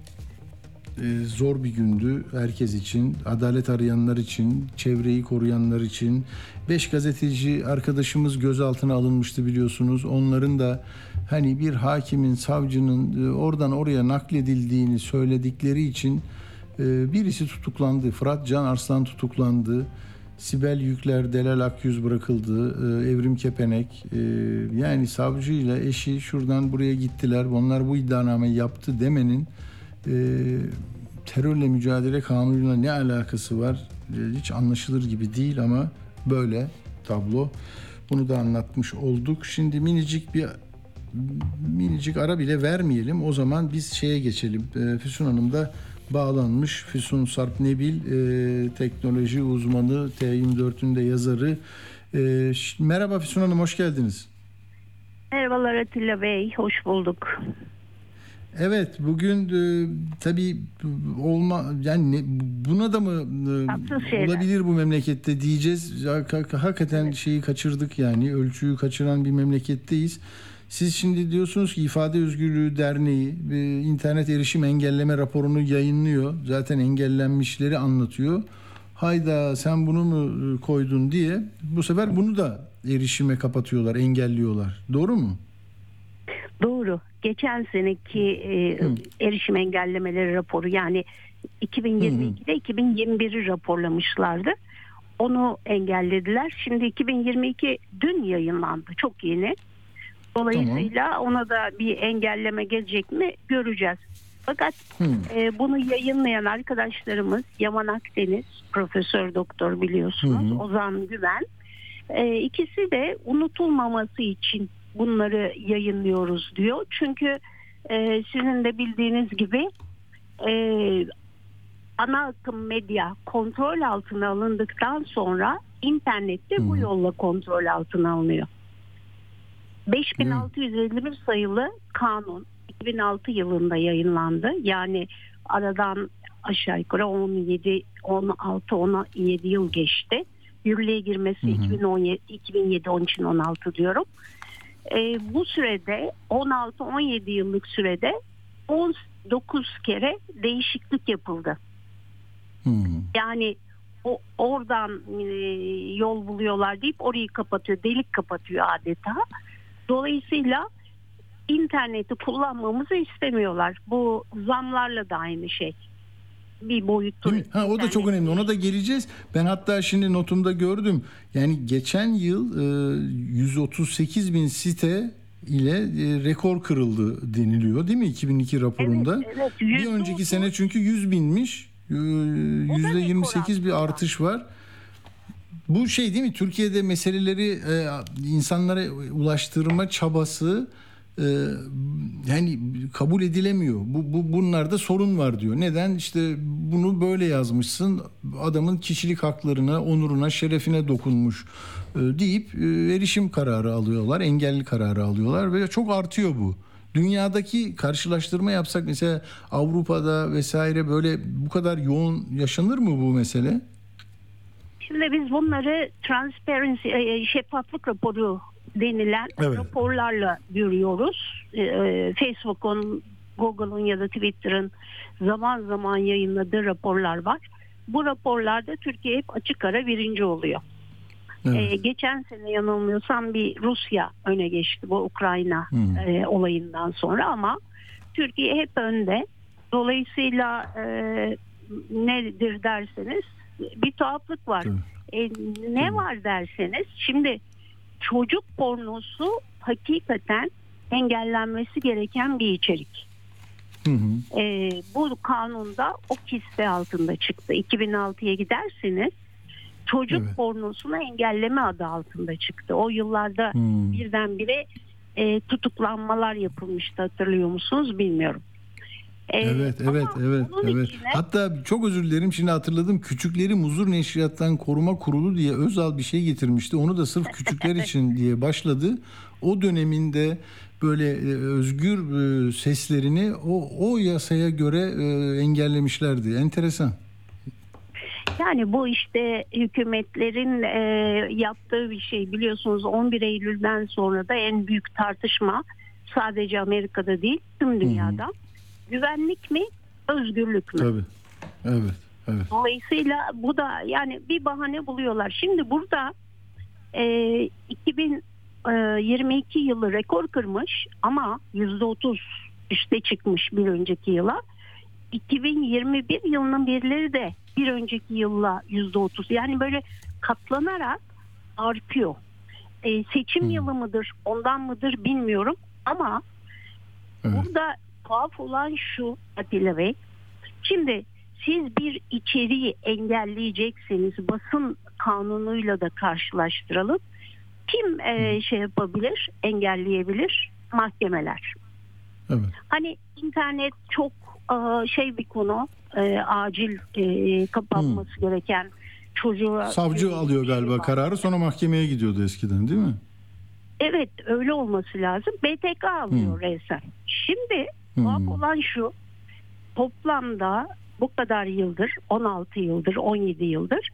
zor bir gündü herkes için, adalet arayanlar için, çevreyi koruyanlar için. Beş gazeteci arkadaşımız gözaltına alınmıştı biliyorsunuz. Onların da hani bir hakimin, savcının e, oradan oraya nakledildiğini söyledikleri için e, birisi tutuklandı. Fırat Can Arslan tutuklandı. Sibel Yükler, Delal Akyüz bırakıldı. E, Evrim Kepenek. e, yani savcıyla eşi şuradan buraya gittiler. Onlar bu iddianameyi yaptı demenin e, terörle mücadele kanunuyla ne alakası var E, hiç anlaşılır gibi değil ama böyle tablo. Bunu da anlatmış olduk. Şimdi minicik bir minicik ara bile vermeyelim. O zaman biz şeye geçelim. E, Füsun Hanım da bağlanmış. Füsun Sarp Nebil teknoloji uzmanı T24'ün de yazarı. Merhaba Füsun Hanım hoş geldiniz. Merhabalar Atilla Bey, hoş bulduk. Evet bugün e, tabii olma yani ne- buna da mı e, olabilir bu memlekette diyeceğiz. Hakikaten şeyi kaçırdık yani ölçüyü kaçıran bir memleketteyiz. Siz şimdi diyorsunuz ki İfade Özgürlüğü Derneği e, internet erişim engelleme raporunu yayınlıyor. Zaten engellenmişleri anlatıyor. Hayda sen bunu mu e, koydun diye bu sefer bunu da erişime kapatıyorlar, engelliyorlar. Doğru mu? Doğru. Geçen seneki e, erişim engellemeleri raporu yani 2022'de 2021'i raporlamışlardı. Onu engellediler. Şimdi 2022 dün yayınlandı. Çok yeni. Dolayısıyla ona da bir engelleme gelecek mi göreceğiz. Fakat e, bunu yayınlayan arkadaşlarımız Yaman Akdeniz, Profesör Doktor biliyorsunuz, hı. Ozan Güven. E, ikisi de unutulmaması için bunları yayınlıyoruz diyor. Çünkü e, sizin de bildiğiniz gibi e, ana akım medya kontrol altına alındıktan sonra internette bu yolla kontrol altına alınıyor. 5651 sayılı kanun 2006 yılında yayınlandı. Yani aradan aşağı yukarı 17 16 17 yıl geçti. Yürürlüğe girmesi 2017 2007 onun için 16 diyorum. Ee, bu sürede 16-17 yıllık sürede 10 9 kere değişiklik yapıldı. Yani o oradan e, yol buluyorlar deyip orayı kapatıyor, delik kapatıyor adeta. Dolayısıyla interneti kullanmamızı istemiyorlar. Bu zamlarla da aynı şey. Bir boyutu. Değil mi? Ha, o da çok önemli. Ona da geleceğiz. Ben hatta şimdi notumda gördüm. Yani geçen yıl e, 138 bin site ile e, rekor kırıldı deniliyor değil mi 2002 raporunda? Evet, evet. bir önceki sene çünkü 100 binmiş. E, Yüzde 28 bir artış var. Bu şey değil mi? Türkiye'de meseleleri e, insanlara ulaştırma çabası e, yani kabul edilemiyor. Bu, bu bunlarda sorun var diyor. Neden? İşte bunu böyle yazmışsın. Adamın kişilik haklarına, onuruna, şerefine dokunmuş e, deyip e, erişim kararı alıyorlar, engelli kararı alıyorlar ve çok artıyor bu. Dünyadaki karşılaştırma yapsak mesela Avrupa'da vesaire böyle bu kadar yoğun yaşanır mı bu mesele? Şimdi biz bunları transparency, e, şeffaflık raporu denilen Evet. raporlarla görüyoruz. E, e, Facebook'un, Google'un ya da Twitter'ın zaman zaman yayınladığı raporlar var. Bu raporlarda Türkiye hep açık ara birinci oluyor. E, geçen sene yanılmıyorsam bir Rusya öne geçti bu Ukrayna Hmm. e, olayından sonra ama Türkiye hep önde. Dolayısıyla e, nedir derseniz bir tuhaflık var. E, ne var derseniz şimdi çocuk pornosu hakikaten engellenmesi gereken bir içerik. E, bu kanunda o kiste altında çıktı. 2006'ya giderseniz çocuk pornosunu engelleme adı altında çıktı. O yıllarda Hmm. birdenbire e, tutuklanmalar yapılmıştı hatırlıyor musunuz bilmiyorum. E, Evet, evet, evet, evet. içine- Hatta çok özür dilerim şimdi hatırladım. Küçükleri Muzur Neşriyat'tan Koruma Kurulu diye özel bir şey getirmişti. Onu da sırf küçükler için diye başladı. O döneminde böyle e, özgür e, seslerini o o yasaya göre e, engellemişlerdi. Enteresan. Yani bu işte hükümetlerin e, yaptığı bir şey biliyorsunuz 11 Eylül'den sonra da en büyük tartışma sadece Amerika'da değil tüm dünyada. Güvenlik mi özgürlük mü? Tabii. Evet. Evet. Dolayısıyla bu da yani bir bahane buluyorlar. Şimdi burada e, 2022 yılı rekor kırmış ama %30 üste çıkmış bir önceki yıla. 2021 yılının verileri de bir önceki yılla %30 yani böyle katlanarak artıyor. E, seçim yılı mıdır ondan mıdır bilmiyorum ama burada tuhaf olan şu Atilla Bey Şimdi siz bir içeriği engelleyecekseniz basın kanunuyla da karşılaştıralım. Kim e, şey yapabilir, engelleyebilir? Mahkemeler. Evet. Hani internet çok e, şey bir konu, e, acil e, kapanması gereken çocuğa... Savcı alıyor galiba kararı sonra mahkemeye gidiyordu eskiden değil mi? Evet öyle olması lazım. BTK alıyor resen. Şimdi tuhaf olan şu toplamda bu kadar yıldır 16 yıldır 17 yıldır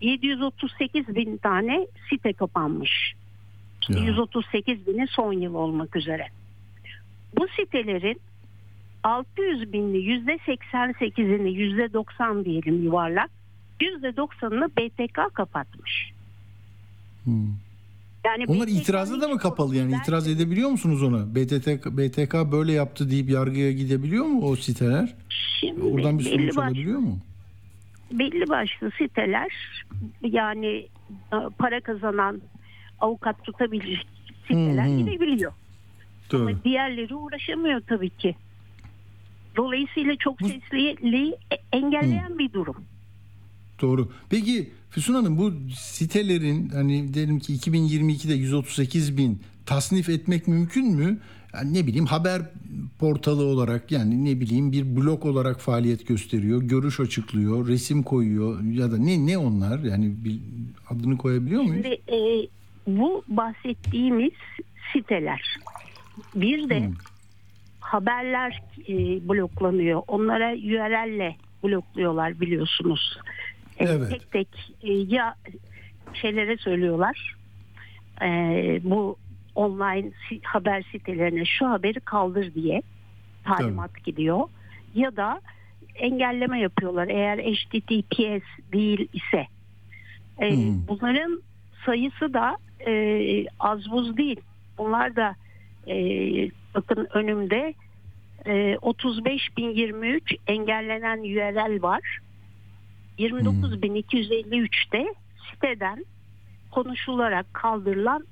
738 bin tane site kapanmış. 138 bini son yıl olmak üzere. Bu sitelerin 600 binli yüzde 88'ini yüzde 90 diyelim yuvarlak yüzde 90'ını BTK kapatmış. Yani Onlar BTK da mı kapalı yani itiraz edebiliyor musunuz ona? BTK BTK böyle yaptı deyip yargıya gidebiliyor mu o siteler? Şimdi Oradan bir sonuç başlı- alabiliyor mu? belli başlı siteler yani e, para kazanan avukat tutabilecek siteler Hı hı. gidebiliyor. Doğru. Ama diğerleri uğraşamıyor tabii ki. Dolayısıyla çok sesliliği e- engelleyen bir durum. Doğru. Peki Füsun Hanım bu sitelerin hani diyelim ki 2022'de 138 bin tasnif etmek mümkün mü? Yani ne bileyim haber portalı olarak yani ne bileyim bir blog olarak faaliyet gösteriyor, görüş açıklıyor, resim koyuyor ya da ne ne onlar yani bir adını koyabiliyor muyuz? Şimdi e, bu bahsettiğimiz siteler bir de haberler e, bloklanıyor. Onlara URL'le blokluyorlar biliyorsunuz. E, Evet. Tek tek e, ya şeylere söylüyorlar. E, bu online haber sitelerine şu haberi kaldır diye talimat gidiyor. ya da engelleme yapıyorlar eğer HTTPS değil ise. E, Bunların sayısı da az buz değil. Bunlar da bakın önümde e, 35.023 engellenen URL var. 29.253 de siteden konuşularak kaldırılan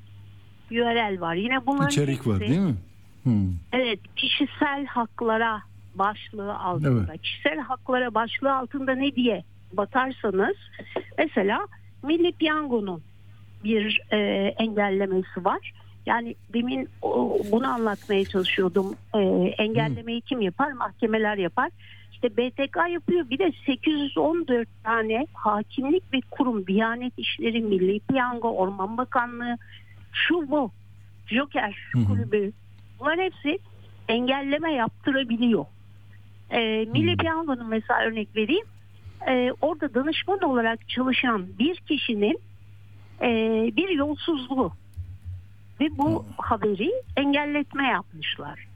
URL var. Yine bunların İçerik var hepsi- değil mi? Hmm. Evet, kişisel haklara başlığı altında. Evet. Kişisel haklara başlığı altında ne diye bakarsanız mesela Milli Piyango'nun bir e, engellemesi var. Yani demin o, bunu anlatmaya çalışıyordum. E, engellemeyi kim yapar? Mahkemeler yapar. İşte BTK yapıyor. Bir de 814 tane hakimlik ve kurum, Diyanet İşleri, Milli Piyango, Orman Bakanlığı, şu bu, Joker kulübü. Bunların hepsi engelleme yaptırabiliyor. E, Milli Piyango'nun mesela örnek vereyim. E, orada danışman olarak çalışan bir kişinin e, bir yolsuzluğu ve bu haberi engelletme yapmışlar.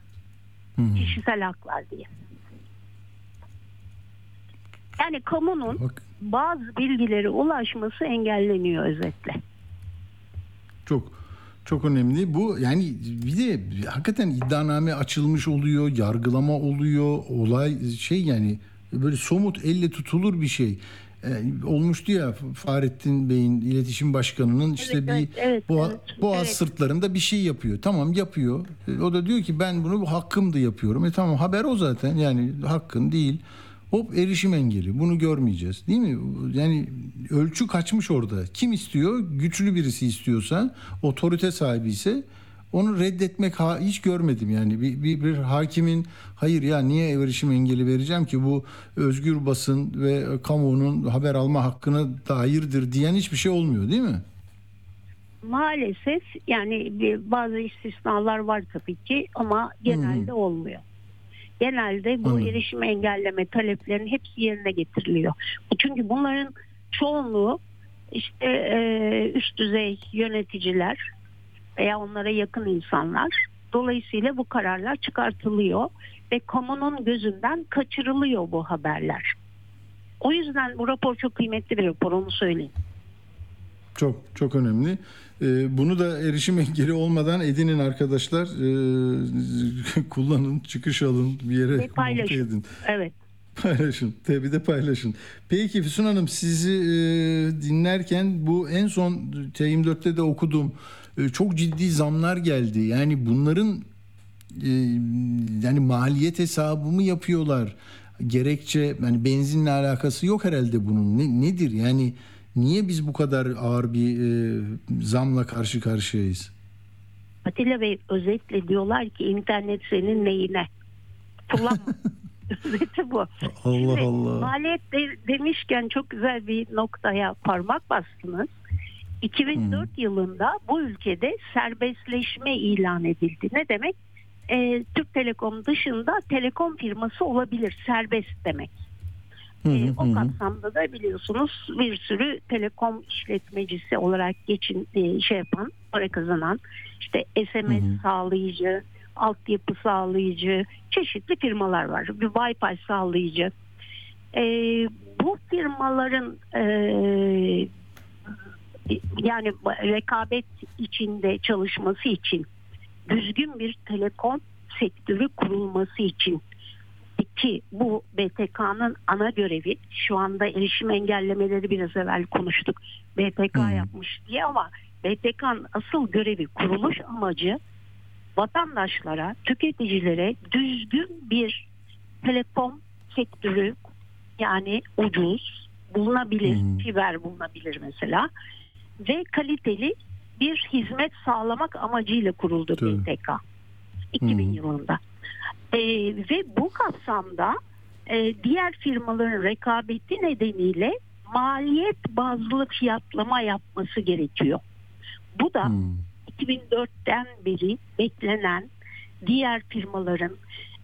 Kişisel haklar diye. Yani kamunun bazı bilgileri ulaşması engelleniyor özetle. Çok çok önemli. Bu yani bir de hakikaten iddianame açılmış oluyor, yargılama oluyor, olay şey yani böyle somut elle tutulur bir şey. Ee, olmuştu ya Fahrettin Bey'in iletişim başkanının işte bir evet, evet, boğa- evet. boğaz Evet. sırtlarında bir şey yapıyor. Tamam yapıyor. E, O da diyor ki ben bunu hakkımdı yapıyorum. E tamam haber o zaten. Yani hakkın değil. Hop erişim engeli. Bunu görmeyeceğiz. Değil mi? Yani ölçü kaçmış orada. Kim istiyor? Güçlü birisi istiyorsa, otorite sahibi ise onu reddetmek ha- hiç görmedim yani bir, bir, bir hakimin hayır ya niye erişim engeli vereceğim ki bu özgür basın ve kamuoyunun haber alma hakkına dairdir diyen hiçbir şey olmuyor değil mi? Maalesef yani bazı istisnalar var tabii ki ama genelde olmuyor. Genelde bu Anladım. erişim engelleme taleplerinin hepsi yerine getiriliyor. Çünkü bunların çoğunluğu işte e, üst düzey yöneticiler veya onlara yakın insanlar. Dolayısıyla bu kararlar çıkartılıyor ve kamunun gözünden kaçırılıyor bu haberler. O yüzden bu rapor çok kıymetli bir rapor onu söyleyeyim. Çok çok önemli. Ee, bunu da erişim engeli olmadan edinin arkadaşlar. Ee, kullanın, çıkış alın, bir yere monte paylaşın. edin. Evet. Paylaşın. Tabii de paylaşın. Peki Füsun Hanım sizi e, dinlerken bu en son T24'te de okudum. E, çok ciddi zamlar geldi. Yani bunların e, yani maliyet hesabı mı yapıyorlar? Gerekçe yani benzinle alakası yok herhalde bunun. Ne, nedir? Yani niye biz bu kadar ağır bir e, zamla karşı karşıyayız? Atilla Bey özetle diyorlar ki internet senin neyine? Kullanma. Özeti bu. Allah Şimdi Allah. Maliyet de- demişken çok güzel bir noktaya parmak bastınız. 2004 yılında bu ülkede serbestleşme ilan edildi. Ne demek? Ee, Türk Telekom dışında telekom firması olabilir. Serbest demek. Ee, o kapsamda da biliyorsunuz bir sürü telekom işletmecisi olarak geçin e, şey yapan, para kazanan işte SMS sağlayıcı, altyapı sağlayıcı çeşitli firmalar var. Bir Wi-Fi sağlayıcı. Ee, bu firmaların e, yani rekabet içinde çalışması için düzgün bir telekom sektörü kurulması için ki bu BTK'nın ana görevi şu anda erişim engellemeleri biraz evvel konuştuk. BTK yapmış diye ama BTK'nın asıl görevi kuruluş amacı vatandaşlara, tüketicilere düzgün bir telekom sektörü yani ucuz, bulunabilir, fiber bulunabilir mesela ve kaliteli bir hizmet sağlamak amacıyla kuruldu BTK 2000 yılında. Ee, ve bu kapsamda e, diğer firmaların rekabeti nedeniyle maliyet bazlı fiyatlama yapması gerekiyor. Bu da 2004'ten beri beklenen diğer firmaların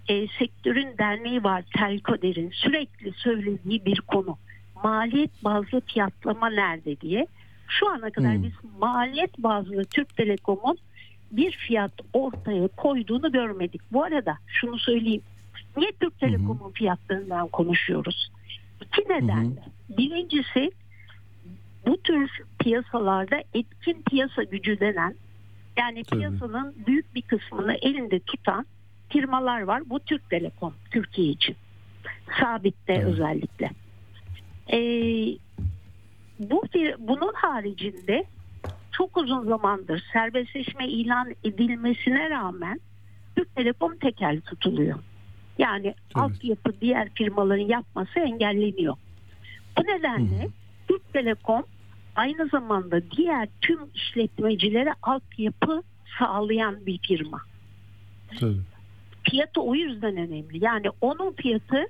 e, sektörün derneği var Telkoder'in sürekli söylediği bir konu. Maliyet bazlı fiyatlama nerede diye. Şu ana kadar biz maliyet bazlı Türk Telekom'un bir fiyat ortaya koyduğunu görmedik. Bu arada şunu söyleyeyim. Niye Türk Telekom'un fiyatlarından konuşuyoruz? İki nedenle. Birincisi bu tür piyasalarda etkin piyasa gücü denen yani piyasanın büyük bir kısmını elinde tutan firmalar var. Bu Türk Telekom Türkiye için. Sabitte özellikle. Ee, bu bunun haricinde çok uzun zamandır serbestleşme ilan edilmesine rağmen Türk Telekom tekel tutuluyor. Yani altyapı diğer firmaların yapması engelleniyor. Bu nedenle Türk Telekom aynı zamanda diğer tüm işletmecilere altyapı sağlayan bir firma. Tabii. Fiyatı o yüzden önemli. Yani onun fiyatı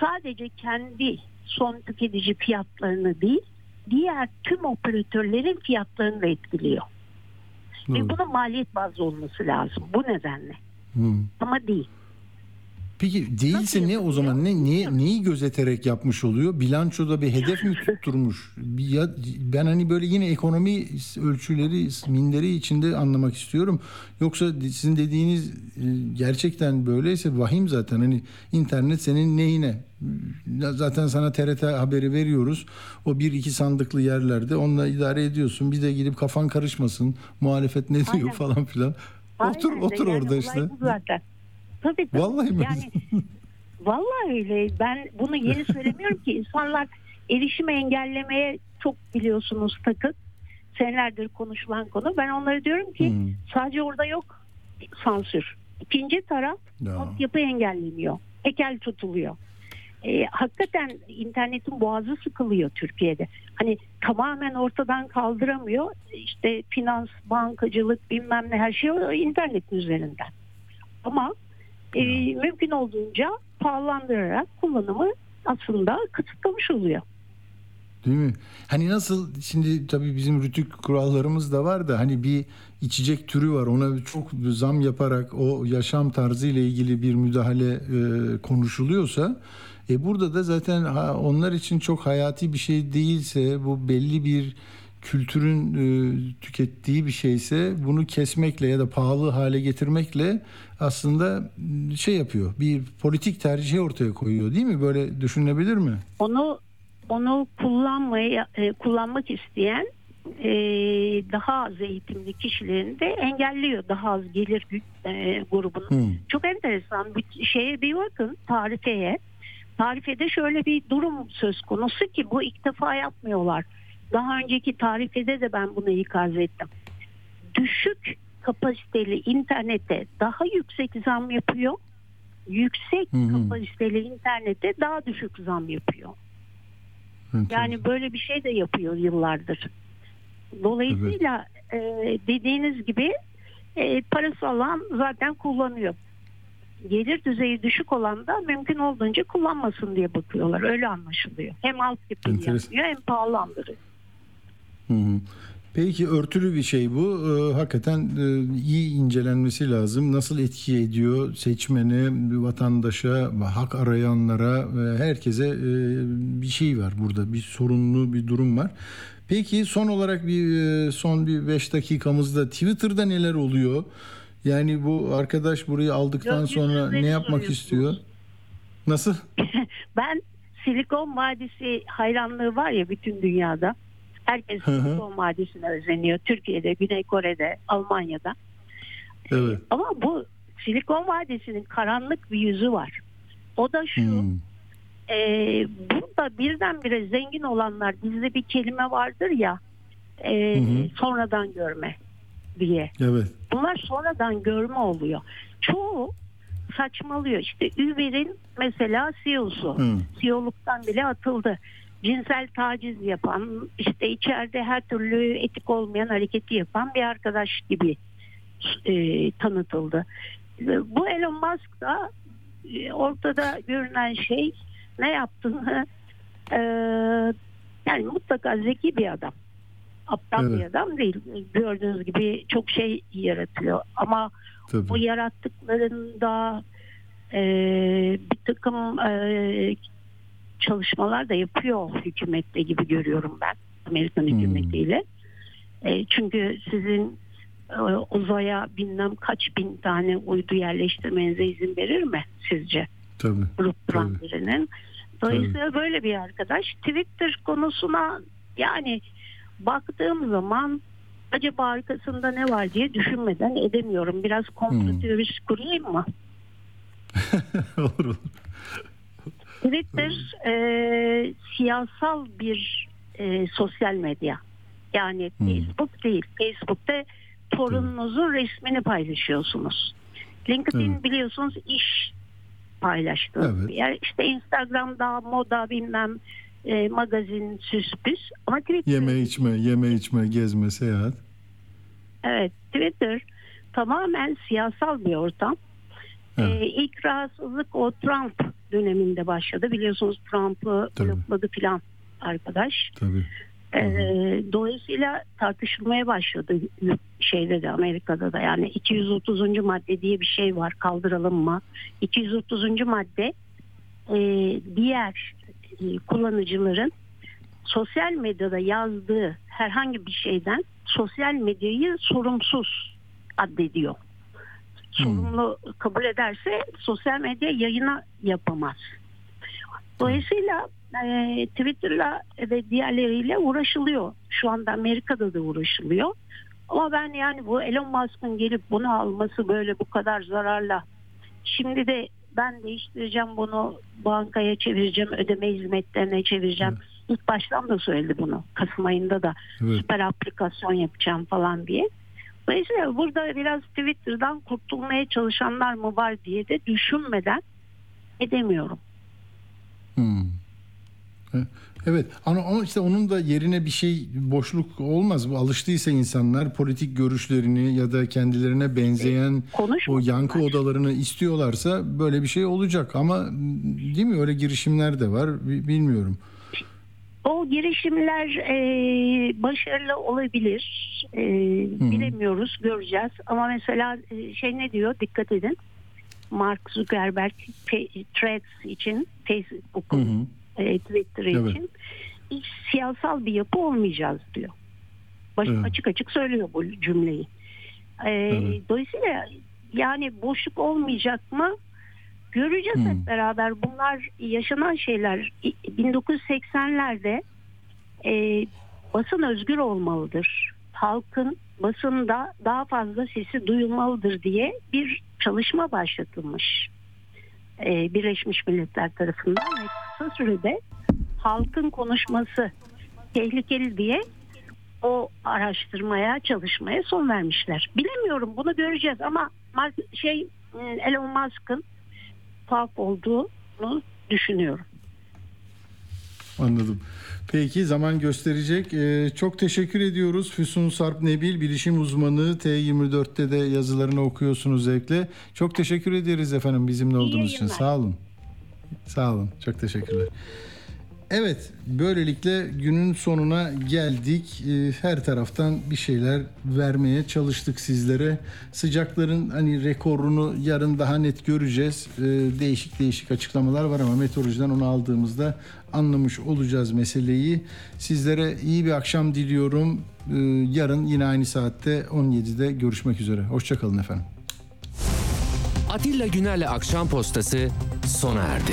sadece kendi son tüketici fiyatlarını değil, diğer tüm operatörlerin fiyatlarını da etkiliyor. Ve Doğru. bunun maliyet bazlı olması lazım. Bu nedenle. Hı. Ama değil. Peki değilse ne o zaman ne, ne neyi gözeterek yapmış oluyor? Bilançoda bir hedef mi tutturmuş? Ya, ben hani böyle yine ekonomi ölçüleri minderi içinde anlamak istiyorum. Yoksa sizin dediğiniz e, gerçekten böyleyse vahim zaten hani internet senin neyine? Zaten sana TRT haberi veriyoruz. O bir iki sandıklı yerlerde onunla idare ediyorsun. Bir de gidip kafan karışmasın. Muhalefet ne diyor Aynen. falan filan. Otur Aynen otur de, yani orada işte. zaten. Tabii, tabii. Vallahi mi? Yani vallahi öyle. Ben bunu yeni söylemiyorum ki insanlar erişimi engellemeye çok biliyorsunuz takık. Senelerdir konuşulan konu. Ben onlara diyorum ki Hmm. sadece orada yok sansür. İkinci taraf Ya. altyapı engelleniyor. Ekel tutuluyor. Ee, hakikaten internetin boğazı sıkılıyor Türkiye'de. Hani tamamen ortadan kaldıramıyor. İşte finans, bankacılık bilmem ne her şey o internetin üzerinden. Ama e, mümkün olduğunca pahalandırarak kullanımı aslında kısıtlamış oluyor. Değil mi? Hani nasıl şimdi tabii bizim rütük kurallarımız da var da hani bir içecek türü var ona çok zam yaparak o yaşam tarzı ile ilgili bir müdahale e, konuşuluyorsa e burada da zaten ha, onlar için çok hayati bir şey değilse bu belli bir kültürün e, tükettiği bir şeyse bunu kesmekle ya da pahalı hale getirmekle aslında şey yapıyor. Bir politik tercih ortaya koyuyor değil mi? Böyle düşünülebilir mi? Onu onu kullanmayı e, kullanmak isteyen e, daha az eğitimli kişilerin de engelliyor daha az gelir e, grubunun. Hmm. Çok enteresan bir şeye bir bakın tarifeye. Tarifede şöyle bir durum söz konusu ki bu ilk defa yapmıyorlar. Daha önceki tarifede de ben bunu ikaz ettim. Düşük kapasiteli internete daha yüksek zam yapıyor. Yüksek Hı hı. kapasiteli internete daha düşük zam yapıyor. Yani böyle bir şey de yapıyor yıllardır. Dolayısıyla e, dediğiniz gibi e, parası alan zaten kullanıyor. Gelir düzeyi düşük olan da mümkün olduğunca kullanmasın diye bakıyorlar. Öyle anlaşılıyor. Hem altyapıyı Enteresan. yapıyor hem pahalandırıyor. Hı hı. Peki örtülü bir şey bu. Ee, hakikaten e, iyi incelenmesi lazım. Nasıl etki ediyor seçmene, vatandaşa, hak arayanlara, e, herkese e, bir şey var burada. Bir sorunlu bir durum var. Peki son olarak bir e, son bir 5 dakikamızda Twitter'da neler oluyor? Yani bu arkadaş burayı aldıktan sonra ne yapmak istiyor? Nasıl? ben Silikon Vadisi hayranlığı var ya bütün dünyada. Herkes. Silikon Vadisi'ne özeniyor. Türkiye'de, Güney Kore'de, Almanya'da. Evet. Ama bu Silikon Vadisi'nin karanlık bir yüzü var. O da şu. Hmm. e, burada birdenbire zengin olanlar bizde bir kelime vardır ya e, Hı hı. sonradan görme diye. Evet. Bunlar sonradan görme oluyor. Çoğu saçmalıyor. İşte Uber'in mesela CEO'su. Hı. CEO'luktan bile atıldı. Cinsel taciz yapan, işte içeride her türlü etik olmayan hareketi yapan bir arkadaş gibi e, tanıtıldı. Bu Elon Musk da e, ortada görünen şey ne yaptığını e, yani mutlaka zeki bir adam. Aptal bir Evet. adam değil. Gördüğünüz gibi çok şey yaratıyor. Ama Tabii. bu yarattıklarında e, bir takım e, çalışmalar da yapıyor hükümetle gibi görüyorum ben. Amerikan hükümetiyle. E, çünkü sizin e, uzaya bilmem kaç bin tane uydu yerleştirmenize izin verir mi sizce? Tabii. grupturan birinin. Dolayısıyla böyle bir arkadaş. Twitter konusuna yani baktığım zaman acaba arkasında ne var diye düşünmeden edemiyorum. Biraz komplo Hmm. teorisi kurayım mı? olur olur. Twitter e, siyasal bir e, sosyal medya. Yani Facebook değil. Facebook'ta torununuzun resmini paylaşıyorsunuz. LinkedIn Evet. biliyorsunuz iş paylaştığınız Evet. bir yer. İşte Instagram'da moda bilmem e, magazin süs püs. Ama Twitter Yeme içme, yeme içme, gezme, seyahat. Evet, Twitter tamamen siyasal bir ortam. Ee, ilk rahatsızlık o Trump döneminde başladı. Biliyorsunuz Trump'ı blokladı filan arkadaş. Tabii. Ee, dolayısıyla tartışılmaya başladı şeyde de Amerika'da da yani 230. madde diye bir şey var kaldıralım mı? 230. madde e, diğer e, kullanıcıların sosyal medyada yazdığı herhangi bir şeyden sosyal medyayı sorumsuz addediyor. Sorumlu kabul ederse sosyal medya yayına yapamaz. Dolayısıyla e, Twitter'la ve diğerleriyle uğraşılıyor. Şu anda Amerika'da da uğraşılıyor. Ama ben yani bu Elon Musk'ın gelip bunu alması böyle bu kadar zararla şimdi de ben değiştireceğim bunu bankaya çevireceğim ödeme hizmetlerine çevireceğim. İlk baştan da söyledi bunu. Kasım ayında da Evet. süper aplikasyon yapacağım falan diye. Dolayısıyla burada biraz Twitter'dan kurtulmaya çalışanlar mı var diye de düşünmeden edemiyorum. Hmm. E, Evet ama işte onun da yerine bir şey boşluk olmaz. Bu alıştıysa insanlar politik görüşlerini ya da kendilerine benzeyen o yankı odalarını istiyorlarsa böyle bir şey olacak. Ama değil mi öyle girişimler de var Bi- bilmiyorum. O girişimler e, başarılı olabilir. E, bilemiyoruz, göreceğiz. Ama mesela e, şey ne diyor? Dikkat edin. Mark Zuckerberg Threads için, Facebook'un, e, Twitter Evet. için hiç siyasal bir yapı olmayacağız diyor. Baş- Evet. Açık açık söylüyor bu cümleyi. E, Dolayısıyla yani boşluk olmayacak mı? Göreceğiz hep beraber. Bunlar yaşanan şeyler. İ- 1980'lerde e, basın özgür olmalıdır. Halkın basında daha fazla sesi duyulmalıdır diye bir çalışma başlatılmış. E, Birleşmiş Milletler tarafından ve kısa sürede halkın konuşması tehlikeli diye o araştırmaya, çalışmaya son vermişler. Bilemiyorum bunu göreceğiz ama şey Elon Musk'ın tuhaf olduğunu düşünüyorum. Anladım. Peki zaman gösterecek. Ee, çok teşekkür ediyoruz. Füsun Sarp Nebil bilişim uzmanı T24'te de yazılarını okuyorsunuz zevkle. Çok teşekkür ederiz efendim bizimle olduğunuz için. Sağ olun. Sağ olun. Çok teşekkürler. Evet, böylelikle günün sonuna geldik. Ee, Her taraftan bir şeyler vermeye çalıştık sizlere. Sıcakların hani rekorunu yarın daha net göreceğiz. Ee, Değişik değişik açıklamalar var ama meteorolojiden onu aldığımızda anlamış olacağız meseleyi. Sizlere iyi bir akşam diliyorum. Ee, Yarın yine aynı saatte 17'de görüşmek üzere. Hoşçakalın efendim. Atilla Güner'le Akşam Postası sona erdi.